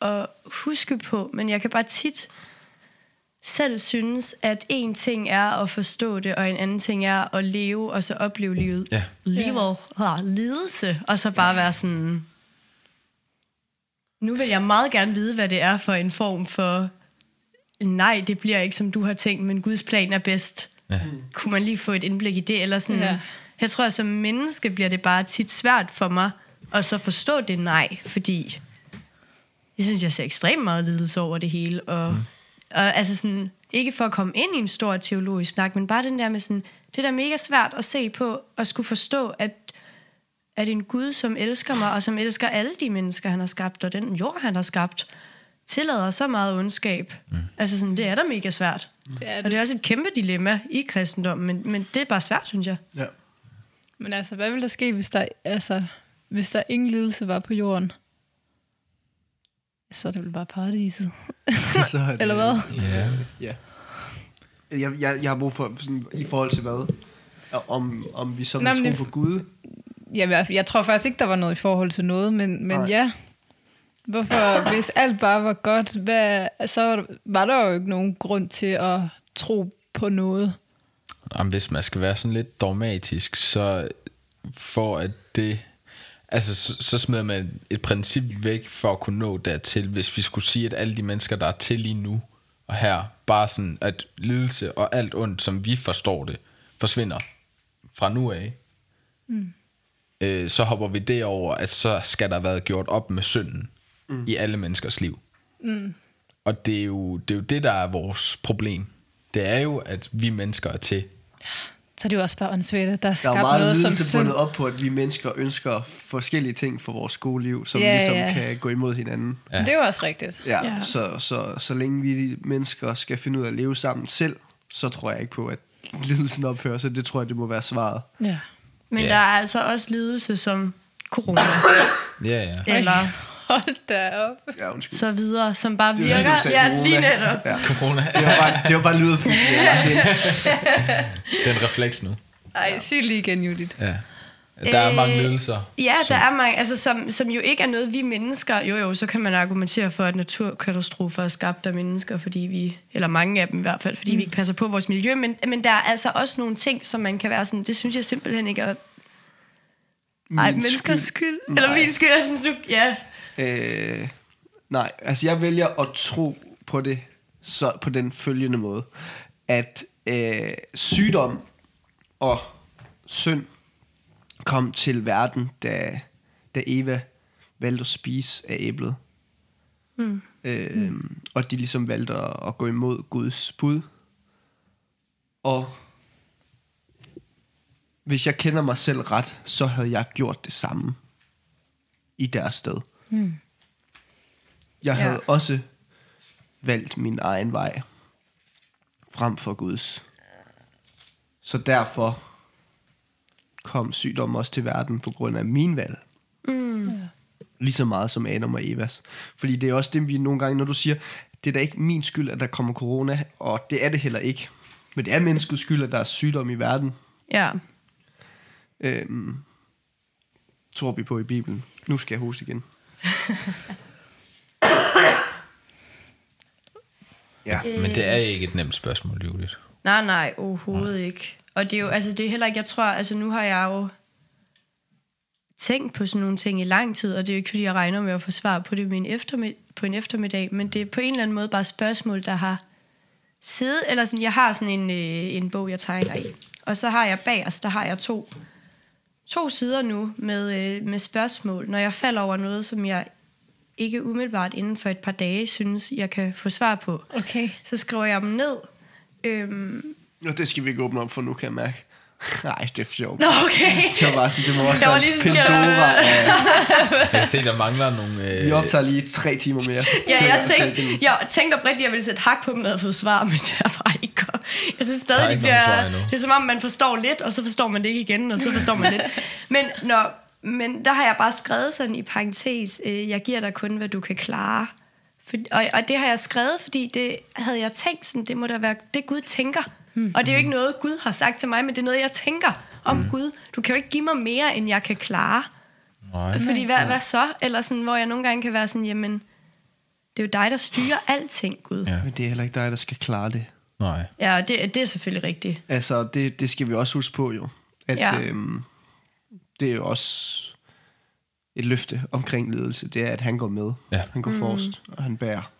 at huske på, men jeg kan bare tit selv synes, at en ting er at forstå det, og en anden ting er at leve, og så opleve livet. Ja. Livet har lidelse, og så bare være sådan... Nu vil jeg meget gerne vide, hvad det er for en form for... Nej, det bliver ikke, som du har tænkt, men Guds plan er bedst. Ja. Kunne man lige få et indblik i det? Eller sådan, Ja. Jeg tror, at som menneske bliver det bare tit svært for mig at så forstå det nej, fordi jeg synes, jeg ser ekstremt meget lidelse over det hele. Og, mm. og altså sådan, ikke for at komme ind i en stor teologisk snak, men bare den der med sådan, det der er mega svært at se på, og skulle forstå, at, at en Gud, som elsker mig, og som elsker alle de mennesker, han har skabt, og den jord, han har skabt, tillader så meget ondskab. Mm. Altså sådan, det er da mega svært. Det er Og det. det er også et kæmpe dilemma i kristendommen, men, men det er bare svært, synes jeg. ja. Men altså, hvad ville der ske, hvis der, altså, hvis der ingen lidelse var på jorden? Så er det vel bare paradiset. Så er det, Eller hvad? Ja. Ja. Jeg, jeg, jeg har brug for, sådan, i forhold til hvad? Om, om vi så vil tro det- på Gud. Ja, jeg, jeg tror faktisk ikke, der var noget i forhold til noget, men, men Nej. ja. Hvorfor, hvis alt bare var godt, hvad, så var der- var der jo ikke nogen grund til at tro på noget. Jamen, hvis man skal være sådan lidt dogmatisk, så for at det... Altså, så, så smider man et princip væk for at kunne nå dertil, hvis vi skulle sige, at alle de mennesker, der er til lige nu og her, bare sådan, at lidelse og alt ondt, som vi forstår det, forsvinder fra nu af, mm. Øh, så hopper vi derover, at så skal der have været gjort op med synden mm. i alle menneskers liv. Mm. Og det er, jo, det er jo det, der er vores problem. Det er jo, at vi mennesker er til. Så er det jo også bare åndssvagt, at der er Der skabt er meget noget som synd. bundet op på, at vi mennesker ønsker forskellige ting for vores skoleliv, som Ja, ligesom ja. kan gå imod hinanden. Ja. Det er jo også rigtigt. Ja, Ja. Så, så, så længe vi mennesker skal finde ud af at leve sammen selv, så tror jeg ikke på, at lidelsen ophører, så det tror jeg, det må være svaret. Ja. Men Ja. der er altså også lidelse som corona, Ja, ja. eller Hold da op. Ja, undskyld. så videre, som bare Det var virker. lige, du sagde ja, corona. lige netop. Ja. Corona Det var bare, det var bare lydet. Ja, det, det er en refleks nu. Ej, sig lige igen, Judith. Ja. Der er Øh, mange lidelser. Ja, som- der er mange, altså, som, som jo ikke er noget, vi mennesker... Jo, jo, så kan man argumentere for, at naturkatastrofer er skabt af mennesker, fordi vi... Eller mange af dem i hvert fald, fordi mm. vi ikke passer på vores miljø. Men, men der er altså også nogle ting, som man kan være sådan... Det synes jeg simpelthen ikke er... Ej, Min menneskers skyld. skyld. Eller Nej. min skyld. Jeg synes, du... Ja. Øh, nej, altså jeg vælger at tro på det så på den følgende måde, at øh, sygdom og synd kom til verden, da, da Eva valgte at spise af æblet. Mm. Øh, Og de ligesom valgte at, at gå imod Guds bud. Og hvis jeg kender mig selv ret, så havde jeg gjort det samme i deres sted. Hmm. Jeg Ja. havde også valgt min egen vej frem for Guds. Så derfor kom sygdommen også til verden på grund af min valg. Mm. Lige så meget som Adam og Evas. Fordi det er også det, vi nogle gange, når du siger, det er da ikke min skyld, at der kommer corona, og det er det heller ikke. Men det er menneskets skyld, at der er sygdom i verden. Ja. Øhm, tror vi på i Bibelen. Nu skal jeg hoste igen. ja. Men det er ikke et nemt spørgsmål, Judith. Nej, nej, overhovedet ikke. Og det er jo, altså det er heller ikke, jeg tror, altså nu har jeg jo tænkt på sådan nogle ting i lang tid, og det er jo ikke, fordi jeg regner med at få svar på det med en på en eftermiddag, men det er på en eller anden måde bare spørgsmål, der har siddet, eller sådan, jeg har sådan en, øh, en bog, jeg tegner i, og så har jeg bag os, der har jeg to, to sider nu med, øh, med spørgsmål, når jeg falder over noget, som jeg ikke umiddelbart inden for et par dage synes, jeg kan få svar på. Okay. Så skriver jeg dem ned, øhm, Og det skal vi ikke åbne op for nu, kan jeg mærke. Nej, det er for sjovt. Nå, okay. Det var bare sådan, det må også Der var være lige sådan, skal der- Pandora. Jeg kan se, der mangler nogle... Øh, vi optager lige tre timer mere. Ja, jeg tænkte, jeg tænkte oprigtigt, at jeg ville sætte hak på dem, når jeg havde fået svar, men det er bare ikke godt. Jeg synes stadig, det bliver... Det er som om, man forstår lidt, og så forstår man det ikke igen, og så forstår man lidt. Men når, men der har jeg bare skrevet sådan i parentes, øh, jeg giver dig kun, hvad du kan klare. For, og, og det har jeg skrevet, fordi det havde jeg tænkt sådan, det må da være det Gud tænker. Mm. Og det er jo ikke noget, Gud har sagt til mig, men det er noget, jeg tænker om mm. Gud. Du kan jo ikke give mig mere, end jeg kan klare. Nej. Fordi hvad, hvad så? Eller sådan, hvor jeg nogle gange kan være sådan, jamen, det er jo dig, der styrer alting, Gud. Ja. Men det er heller ikke dig, der skal klare det. Nej. Ja, og det, det er selvfølgelig rigtigt. Altså, det, det skal vi også huske på jo. At Ja. øhm, det er jo også et løfte omkring ledelse. Det er, at han går med. Ja. Han går mm. forrest, og han bærer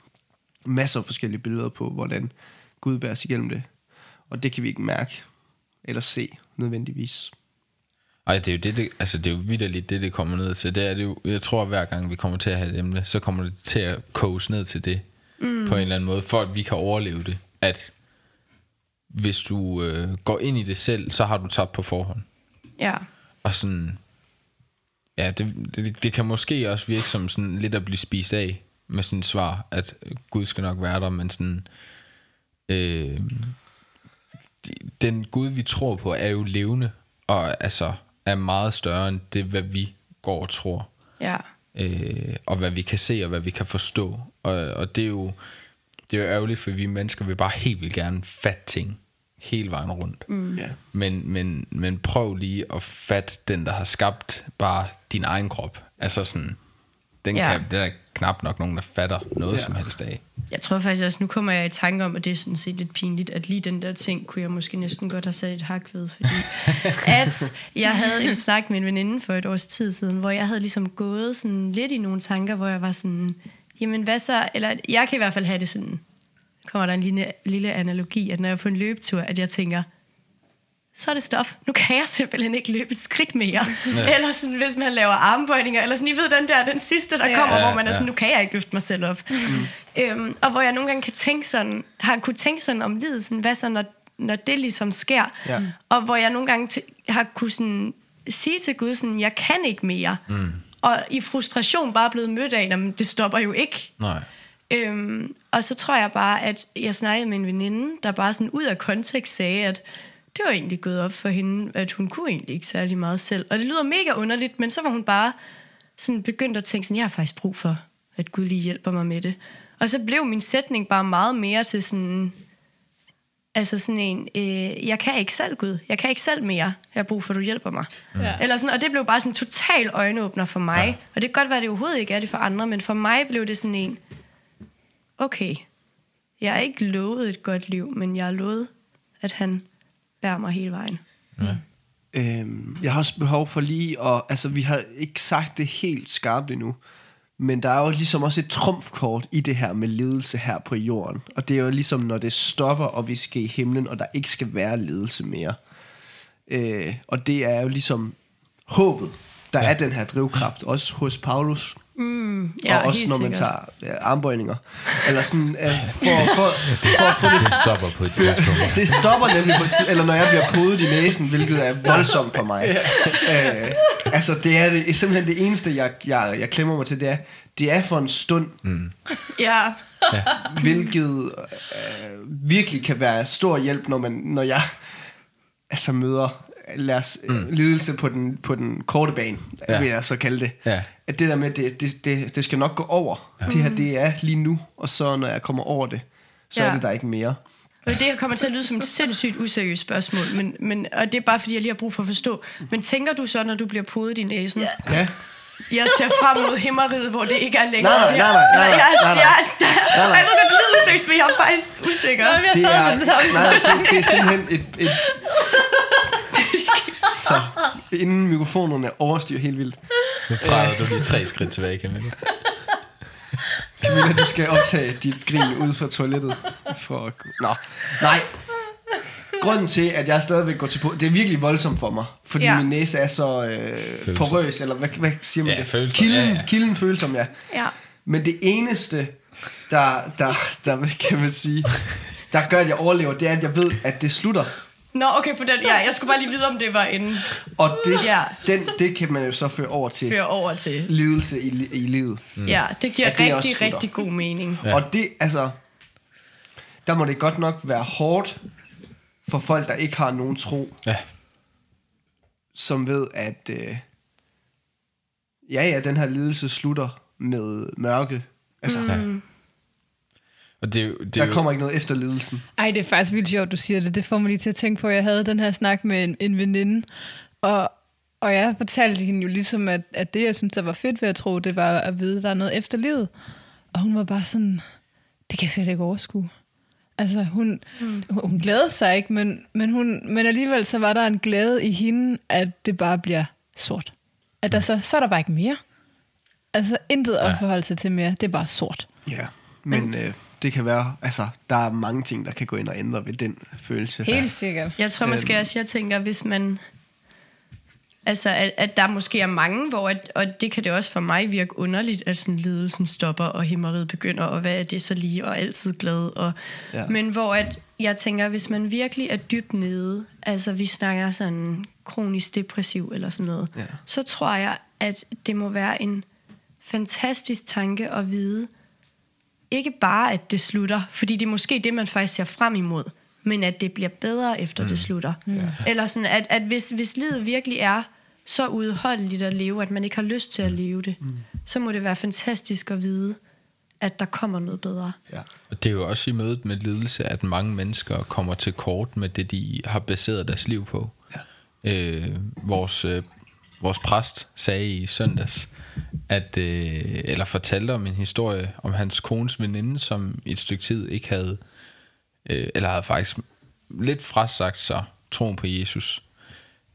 masser af forskellige billeder på, hvordan Gud bærer sig igennem det. Og det kan vi ikke mærke eller se nødvendigvis. Ej, det er jo det, det, altså det er jo vidderligt det, det kommer ned til. Det er det jo, jeg tror, at hver gang vi kommer til at have et emne, så kommer det til at koges ned til det, mm. på en eller anden måde, for at vi kan overleve det. At hvis du øh, går ind i det selv, så har du tabt på forhånd. Ja. Og sådan, ja, det, det, det kan måske også virke som sådan lidt at blive spist af med sådan et svar, at Gud skal nok være der, men sådan, øh, den Gud, vi tror på, er jo levende, og altså er meget større end det, hvad vi går og tror, Ja. øh, og hvad vi kan se, og hvad vi kan forstå. Og, og det er jo det er jo ærgerligt, for vi mennesker vil bare helt vildt gerne fatte ting hele vejen rundt. Mm. Ja. Men, men, men prøv lige at fatte den, der har skabt bare din egen krop. Altså sådan, den, ja. kan, den er knap nok nogen, der fatter noget Ja. som helst af. Jeg tror faktisk også, nu kommer jeg i tanke om, at det er sådan set lidt pinligt, at lige den der ting kunne jeg måske næsten godt have sat et hak ved, fordi at jeg havde en snak med en veninde for et års tid siden, hvor jeg havde ligesom gået sådan lidt i nogle tanker, hvor jeg var sådan, jamen hvad så, eller jeg kan i hvert fald have det sådan, kommer der en lille, lille analogi, at når jeg er på en løbetur, at jeg tænker, så er det stop. Nu kan jeg simpelthen ikke løbe et skridt mere. Ja. Eller sådan, hvis man laver armbøjninger, eller sådan, I ved den der, den sidste, der Ja. kommer, Ja, hvor man er sådan, nu kan jeg ikke løfte mig selv op. Mm. Øhm, og hvor jeg nogle gange kan tænke sådan, har kunne tænke sådan om livet, sådan, hvad så, når, når det ligesom sker? Ja. Og hvor jeg nogle gange t- har kunne sådan, sige til Gud, sådan, jeg kan ikke mere. Mm. Og i frustration bare blevet mødt af, "Nå, men det stopper jo ikke. Nej. Øhm, og så tror jeg bare, at jeg snakkede med en veninde, der bare sådan ud af kontekst sagde, at det var egentlig gået op for hende, at hun kunne egentlig ikke særlig meget selv. Og det lyder mega underligt, men så var hun bare sådan begyndt at tænke sådan, jeg har faktisk brug for, at Gud lige hjælper mig med det. Og så blev min sætning bare meget mere til sådan, altså sådan en, øh, jeg kan ikke selv Gud, jeg kan ikke selv mere, jeg har brug for, at du hjælper mig. Ja. Eller sådan, og det blev bare sådan en total øjenåbner for mig. Ja. Og det kan godt være, at det overhovedet ikke er det for andre, men for mig blev det sådan en, okay, jeg er ikke lovet et godt liv, men jeg er lovet, at han bærer mig hele vejen. Øhm, jeg har også behov for lige at... Altså, vi har ikke sagt det helt skarpt endnu, men der er jo ligesom også et trumfkort i det her med ledelse her på jorden. Og det er jo ligesom, når det stopper, og vi skal i himlen, og der ikke skal være ledelse mere. Øh, og det er jo ligesom håbet, der ja. er den her drivkraft, også hos Paulus, Ja, og også når man sikkert. tager ja, armbøjninger. Eller sådan, øh, for, for, for at få det Det stopper på et tidspunkt. det stopper nemlig på et tid, eller når jeg bliver podet i næsen, hvilket er voldsomt for mig. Øh, altså, det er det, simpelthen det eneste, jeg, jeg, jeg klemmer mig til, det er, det er for en stund, mm. Ja, hvilket øh, virkelig kan være stor hjælp, når, man, når jeg altså møder lad os, mm. lidelse på den, på den korte bane, ja. Vil jeg så kalde det. Ja. At det der med, det, det, det, det skal nok gå over. Ja. Det her, det er lige nu, og så når jeg kommer over det, så ja. Ja. er det der ikke mere. og det her kommer til at lyde som et sindssygt useriøst spørgsmål, men, men, og det er bare, fordi jeg lige har brug for at forstå. Men tænker du så, når du bliver podet i næsen, ja. Ja. Jeg ser frem mod himmeriget, hvor det ikke er længere? Nej, nej, nej, nej, nej, Jeg, nej, nej. jeg, jeg, Nej, nej. jeg ved godt, det lyder seriøst, men jeg er faktisk usikker. Men jeg Det sad er, med den samme nej, det, det er simpelthen et, et så inden mikrofonerne overstyrer helt vildt. Så træder du lige tre skridt tilbage, Camilla. Camilla, du skal optage dit grin ud fra toilettet. For... Nå, nej. Grunden til, at jeg stadigvæk går til på, det er virkelig voldsomt for mig, fordi ja. Min næse er så øh, porøs, eller hvad, hvad siger man Ja, det? følsom, Kilden, ja, ja. kilden følsom, ja. Ja. Men det eneste, der, der, der, hvad kan man sige, der gør, at jeg overlever, det er, at jeg ved, at det slutter. Nå, okay, på den. Ja, jeg skulle bare lige vide, om det var en Og det, Ja. den, det kan man jo så føre over til føre over til. lidelse i, i livet. Mm. Ja, det giver At det rigtig, slutter. rigtig god mening. Ja. Og det, altså, der må det godt nok være hårdt for folk, der ikke har nogen tro, Ja. som ved, at, øh, ja, ja, den her lidelse slutter med mørke. Altså, mm. Og det, er jo- det, er der jo- kommer ikke noget efter lidelsen. Ej, det er faktisk vildt sjovt, du siger det. Det får mig lige til at tænke på, at jeg havde den her snak med en, en veninde, og, og jeg fortalte hende jo ligesom, at, at det, jeg synes, der var fedt ved at tro, det var at vide, at der er noget efter livet. Og hun var bare sådan, det kan jeg slet ikke overskue. Altså, hun, mm. hun glædede sig ikke, men, men, hun, men alligevel så var der en glæde i hende, at det bare bliver sort. At der så, så er der bare ikke mere. Altså, intet at forholde sig til mere. Det er bare sort. Ja, men øh, det kan være, altså, der er mange ting, der kan gå ind og ændre ved den følelse. Helt sikkert. Jeg tror måske også, jeg tænker, hvis man... Altså, at, at der måske er mange, hvor... At, og det kan det også for mig virke underligt, at sådan lidelsen stopper, og himmeriet begynder, og hvad er det så lige, og altid glad. Og, Ja. Men hvor at, jeg tænker, hvis man virkelig er dybt nede, altså vi snakker sådan kronisk depressiv eller sådan noget, Ja. så tror jeg, at det må være en fantastisk tanke at vide, ikke bare, at det slutter, fordi det er måske det, man faktisk ser frem imod, men at det bliver bedre, efter mm. det slutter. Mm. Eller sådan, at, at hvis, hvis livet virkelig er så udholdeligt at leve, at man ikke har lyst til at leve det, mm. så må det være fantastisk at vide, at der kommer noget bedre. Ja. Og det er jo også i mødet med lidelse, at mange mennesker kommer til kort med det, de har baseret deres liv på. Ja. Øh, vores, øh, vores præst sagde i søndags, at, øh, eller fortalte om en historie om hans kones veninde, som i et stykke tid ikke havde, øh, eller havde faktisk lidt frasagt sig troen på Jesus.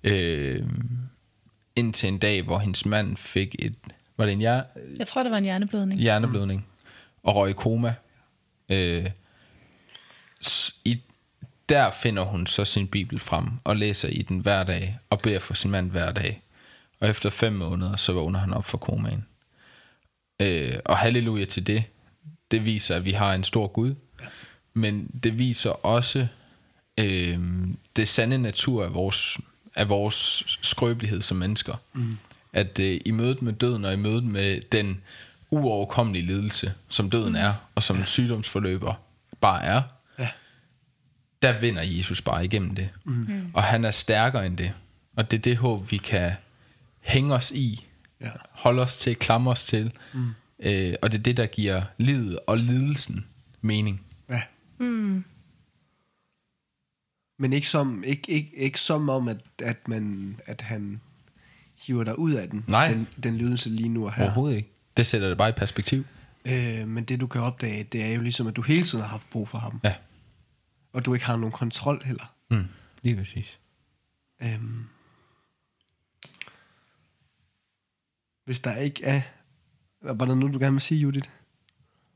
Øh, indtil en dag, hvor hendes mand fik et, var det en hjer, Jeg tror, det var en hjerneblødning. hjerneblødning og røg i koma. Øh, i, der finder hun så sin bibel frem og læser i den hver dag og beder for sin mand hver dag. Og efter fem måneder, så vågner han op fra komaen. Øh, og halleluja til det. Det viser, at vi har en stor Gud. Men det viser også øh, det sande natur af vores, af vores skrøbelighed som mennesker. Mm. At øh, i mødet med døden og i mødet med den uoverkommelige lidelse, som døden er, og som sygdomsforløber bare er, Ja. der vinder Jesus bare igennem det. Mm. Og han er stærkere end det. Og det er det håb, vi kan hænge os i, Ja. holde os til, klamre os til. Mm. Øh, og det er det, der giver livet og lidelsen mening. Ja. Mm. Men ikke som, ikke, ikke, ikke som om, at, at, man, at han hiver dig ud af den, Nej. den, den lidelse lige nu og her. Overhovedet ikke. Det sætter det bare i perspektiv. Øh, men det du kan opdage, det er jo ligesom, at du hele tiden har haft brug for ham. Ja. Og du ikke har nogen kontrol heller. Mm. Lige præcis. Øhm, hvis der ikke er... Var der noget, du gerne vil sige, Judith?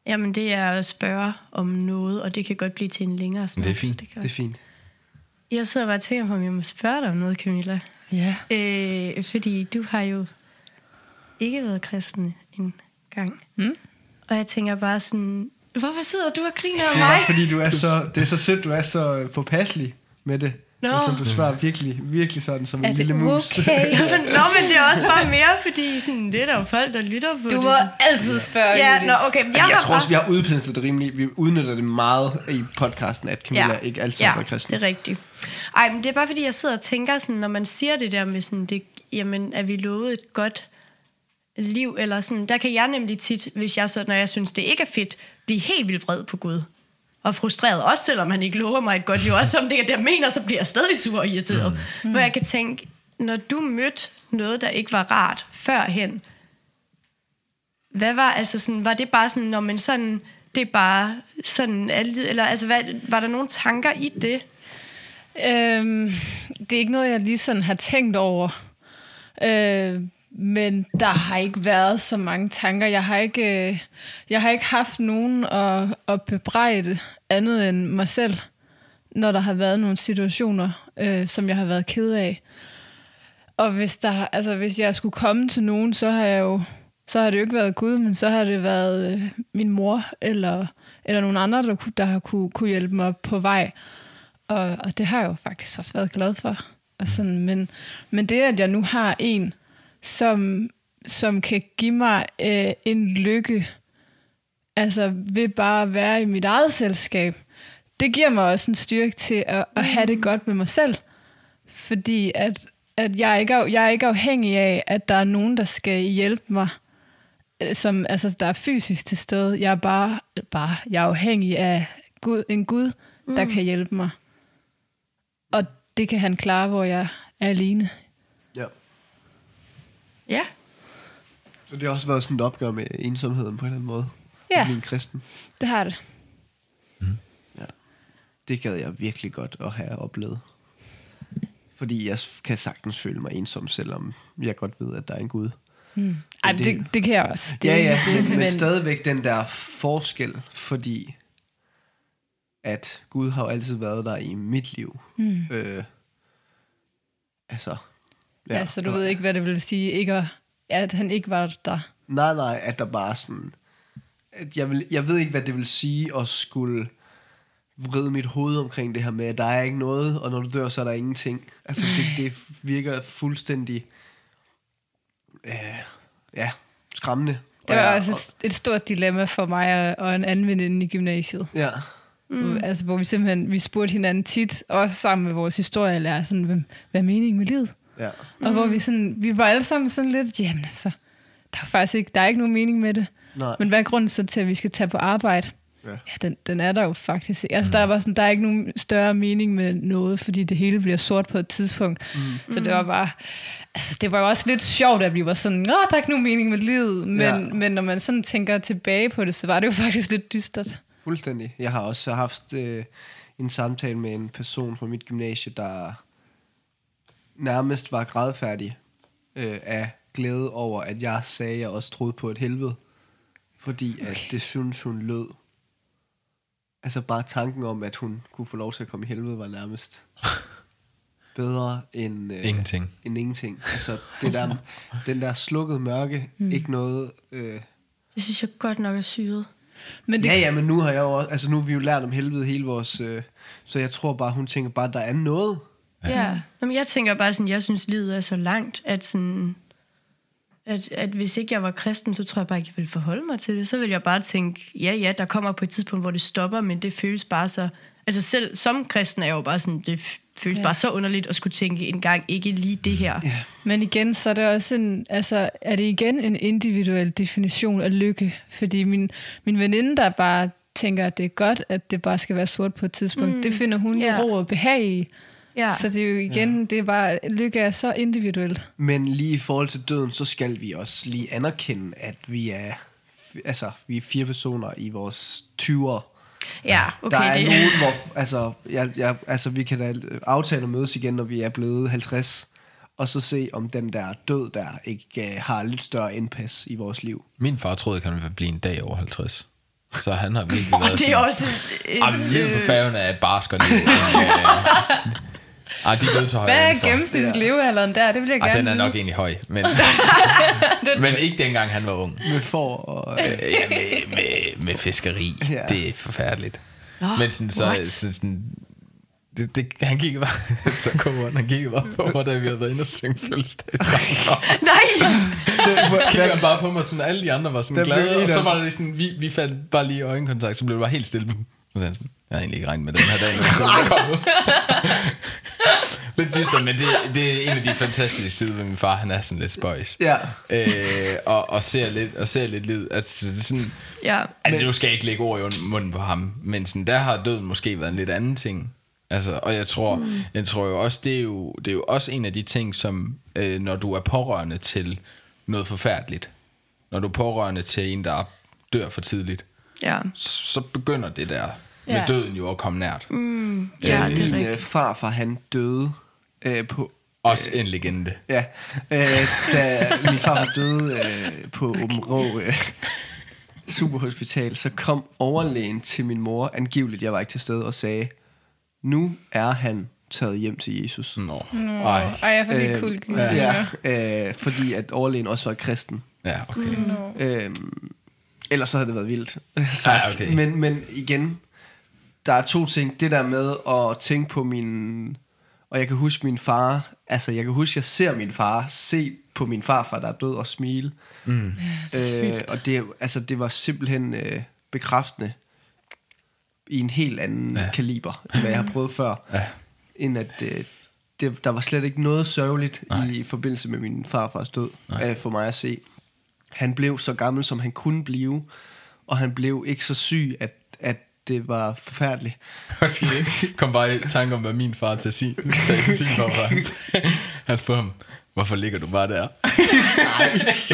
Jamen, det er at spørge om noget, og det kan godt blive til en længere snak. Det er fint. så kan Det er også- fint. Jeg sidder bare og tænker på, om jeg må spørge dig om noget, Camilla. Ja. Øh, fordi du har jo ikke været kristen en gang. Mm. Og jeg tænker bare sådan, hvorfor sidder du og griner af mig? er fordi, du er så, det er så sødt, du er så påpasselig med det. Nå. Altså, du spørger virkelig, virkelig sådan som Er en det lille mus. okay? Nå, men det er også bare mere, fordi sådan, det er der jo folk, der lytter på Du det. må altid spørge, Ja, nå, okay. Jeg, Jeg, jeg har tror også, vi har udpenslet det rimeligt. Vi udnytter det meget i podcasten, at Camilla ja. ikke altid ja, været kristen. det er rigtigt. Ej, men det er bare fordi, jeg sidder og tænker, sådan, når man siger det der med sådan, det, jamen, er vi lovet et godt liv, eller sådan, der kan jeg nemlig tit, hvis jeg så, når jeg synes, det ikke er fedt, blive helt vildt vred på Gud. Og frustreret, også selvom han ikke lover mig et godt liv. Også som det er det, jeg mener, så bliver jeg stadig sur og irriteret. Mm. Hvor jeg kan tænke, når du mødte noget, der ikke var rart førhen, hvad var, altså sådan, var det bare sådan, når man sådan, det er bare sådan, altid, eller altså, hvad, var der nogle tanker i det? Øhm, det er ikke noget, jeg lige sådan har tænkt over. Øh, men der har ikke været så mange tanker. Jeg har ikke, øh, jeg har ikke haft nogen at, at bebrejde andet end mig selv, når der har været nogle situationer, øh, som jeg har været ked af. Og hvis, der, altså, hvis jeg skulle komme til nogen, så har jeg jo så har det jo ikke været Gud, men så har det været øh, min mor eller, eller nogle andre, der, der har kunne, kunne hjælpe mig på vej. Og, og det har jeg jo faktisk også været glad for. Og sådan, men, men det, at jeg nu har en, som, som kan give mig øh, en lykke, altså ved bare at være i mit eget selskab, det giver mig også en styrke til at, at have det godt med mig selv. Fordi at, at jeg, er ikke jeg er ikke afhængig af, at der er nogen, der skal hjælpe mig, øh, som, altså, der er fysisk til stede. Jeg er bare, bare jeg er afhængig af Gud, en Gud, mm. der kan hjælpe mig. Og det kan han klare, hvor jeg er alene. Ja. Så det har også været sådan et opgør med ensomheden på en eller anden måde. Ja. En kristen. Det har det. Ja. Det gad jeg virkelig godt at have oplevet. Fordi jeg kan sagtens føle mig ensom, selvom jeg godt ved, at der er en Gud. Mm. Ej, det- det, det kan jeg også. Det, ja, ja, det, men, men stadigvæk den der forskel, fordi at Gud har jo altid været der i mit liv. Mm. Øh, altså, Ja, så du ved ikke, hvad det vil sige, ikke at, at han ikke var der. Nej, nej, at der bare sådan... At jeg, vil, jeg ved ikke, hvad det vil sige at skulle vride mit hoved omkring det her med, at der er ikke noget, og når du dør, så er der ingenting. Altså, det, det virker fuldstændig... Øh, ja, skræmmende. Det Og var jeg- også et, et stort dilemma for mig og, og en anden veninde i gymnasiet. Ja, Mm. Altså, hvor vi simpelthen vi spurgte hinanden tit, også sammen med vores historielærer, sådan, hvad, hvad er meningen med livet? Ja. Mm. Og hvor vi, sådan, vi var alle sammen sådan lidt, jamen altså, der er faktisk ikke, der er ikke nogen mening med det. Nej. Men hvad er grunden så til, at vi skal tage på arbejde? Ja. Ja, den, den er der jo faktisk. Altså, der, er bare sådan, der er ikke nogen større mening med noget, fordi det hele bliver sort på et tidspunkt. Mm. Så det var bare... Altså, det var jo også lidt sjovt, at vi var sådan, Nå, der er ikke nogen mening med livet. Men, ja. men når man sådan tænker tilbage på det, så var det jo faktisk lidt dystert. Fuldstændig. Jeg har også haft øh, en samtale med en person fra mit gymnasie, der nærmest var grædfærdig øh, af glæde over, at jeg sagde, at jeg også troede på et helvede. Fordi at det synes hun lød. Altså bare tanken om, at hun kunne få lov til at komme i helvede, var nærmest bedre end, øh, Ingenting. end ingenting. Altså det der, den der slukkede mørke, mm. ikke noget... Øh, Det synes jeg godt nok er syret. Men det, Ja, ja, men nu har jeg jo også, altså nu har vi jo lært om helvede hele vores, øh, så jeg tror bare, hun tænker bare, der er noget. Ja. Nå, men jeg tænker bare sådan, jeg synes, livet er så langt, at sådan... At, at hvis ikke jeg var kristen, så tror jeg bare ikke, jeg ville forholde mig til det. Så ville jeg bare tænke, ja, ja, der kommer på et tidspunkt, hvor det stopper, men det føles bare så... Altså selv som kristen er jeg jo bare sådan, det føles ja. Bare så underligt at skulle tænke en gang, ikke lige det her. Ja. Men igen, så er det også en, altså, er det igen en individuel definition af lykke. Fordi min, min veninde, der bare tænker, at det er godt, at det bare skal være sort på et tidspunkt, mm. det finder hun Ja. jo ro og behag i. Ja. Så det er jo igen, ja. det er bare, lykke er så individuelt. Men lige i forhold til døden, så skal vi også lige anerkende, at vi er, altså, vi er fire personer i vores 20'er. ja, okay. der er det, nogen, hvor, altså, jeg, jeg, altså, vi kan da aftale at mødes igen, når vi er blevet 50, og så se, om den der død der ikke uh, har lidt større indpas i vores liv. Min far troede ikke, han ville blive en dag over 50. Så han har virkelig og været det er sådan... også... øh, Jamen, livet på færgen er liv. Øh, Ej, de er døde til højre Hvad er gennemsnitslevealderen der? Det vil jeg Ej, gerne den er vide. nok egentlig høj, men, men ikke dengang han var ung. Med for og... Øh, ja, med, med, med fiskeri. Ja. Det er forfærdeligt. Nå, Men sådan, så, så sådan, det, det, han kiggede bare, så kom han, han kiggede bare på mig, da vi havde været inde og synge fødselsdag sammen. Nej! Så kiggede han bare på mig, sådan, alle de andre var sådan glade, og så var det sådan, vi, vi faldt bare lige i øjenkontakt, så blev det bare helt stille. Og så er han sådan, jeg havde egentlig ikke regnet med den her dag, men så er kommet. Lidt dystert, men det, det er en af de fantastiske sider ved min far, han er sådan lidt spøjs. Ja. Øh, og, og, ser lidt, og ser lidt liv. Altså, det er sådan, Ja. Altså, nu skal jeg ikke lægge ord i munden på ham, men sådan, der har døden måske været en lidt anden ting. Altså, og jeg tror, mm. jeg tror jo også, det er jo, det er jo også en af de ting, som øh, når du er pårørende til noget forfærdeligt, når du er pårørende til en, der dør for tidligt, Ja. så begynder det der med Ja. døden jo at komme nært. Mm. Ja, det er Min øh, rigtigt. farfar, han døde øh, på... Også en legende. Ja, øh, da min farfar døde øh, på Åben Rå øh, Superhospital, så kom overlægen til min mor, angiveligt, jeg var ikke til stede, og sagde, nu er han taget hjem til Jesus. Nå. Nå, Ej. Ej, jeg får lige Øhm, cool. ja, øh, fordi at overlægen også var kristen. Ja, okay. Nå. Øhm, ellers så havde det været vildt sagt. Ja, okay. men, men igen, der er to ting. Det der med at tænke på min... Og jeg kan huske min far... Altså, jeg kan huske, jeg ser min far se på min farfar, der er død, og smile. Mm. Øh, og det, altså, det var simpelthen øh, bekræftende i en helt anden Ja. ja. kaliber, end hvad jeg har prøvet før. Ja. End at... Øh, det, der var slet ikke noget sørgeligt Nej. i forbindelse med min farfars død, øh, for mig at se. Han blev så gammel, som han kunne blive, og han blev ikke så syg, at, at det var forfærdeligt. Jeg kom bare i tanke om, hvad min far til sin, sagde til sin farfar. Han spurgte ham, hvorfor ligger du bare der?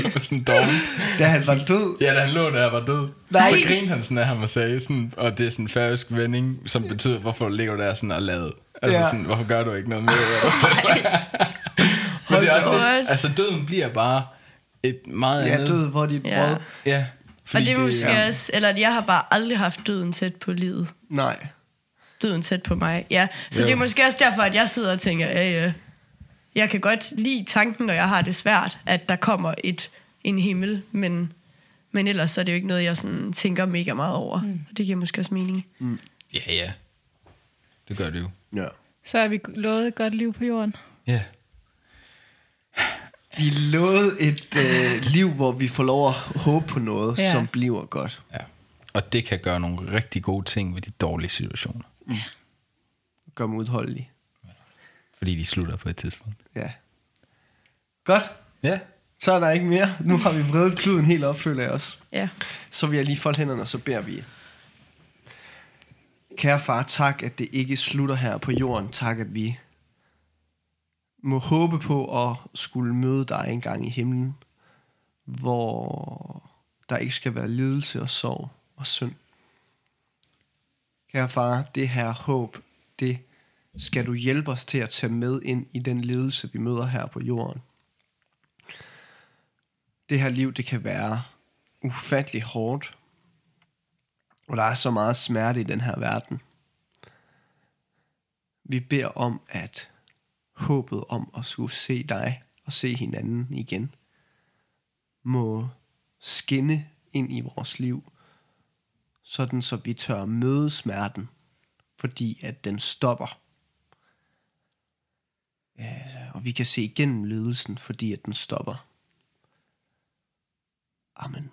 Nej. sådan dårligt. Da han var død? Ja, da han lå der og var død. Nej. Så grinede han sådan af ham og sagde, sådan, og det er sådan en færøsk vending, som betyder, hvorfor ligger du der sådan og ladet? Altså Ja. sådan, hvorfor gør du ikke noget mere? Men det er også det, altså døden bliver bare et meget Ja, andet. død, hvor dit Ja. brød. Ja. Og det er måske ja. også, eller jeg har bare aldrig haft døden tæt på livet. Nej. Døden tæt på mig, ja. Så Jo. det er måske også derfor, at jeg sidder og tænker, ja, ja, jeg kan godt lide tanken, når jeg har det svært, at der kommer et, en himmel, men, men ellers så er det jo ikke noget, jeg sådan tænker mega meget over. Mm. Og det giver måske også mening. Ja, ja. Det gør det jo. Ja. Så er vi lovet et godt liv på jorden. Ja. Vi lovede et øh, liv, hvor vi får lov at håbe på noget, Ja. ja. som bliver godt. ja. Og det kan gøre nogle rigtig gode ting ved de dårlige situationer. Gør dem udholdelige. Fordi de slutter på et tidspunkt. Ja. Godt. Ja. Så er der ikke mere. Nu har vi vredet kluden helt op, føler jeg også. Ja. Så vil jeg lige folde hænderne, og så beder vi. Kære far, tak, at det ikke slutter her på jorden. Tak, at vi må håbe på at skulle møde dig en gang i himlen, hvor der ikke skal være lidelse og sorg og synd. Kære far, det her håb, det skal du hjælpe os til at tage med ind i den lidelse, vi møder her på jorden. Det her liv, det kan være ufattelig hårdt, og der er så meget smerte i den her verden. Vi beder om, at håbet om at skulle se dig og se hinanden igen, må skinne ind i vores liv, sådan så vi tør møde smerten, fordi at den stopper. Og vi kan se igennem lidelsen, fordi at den stopper. Amen.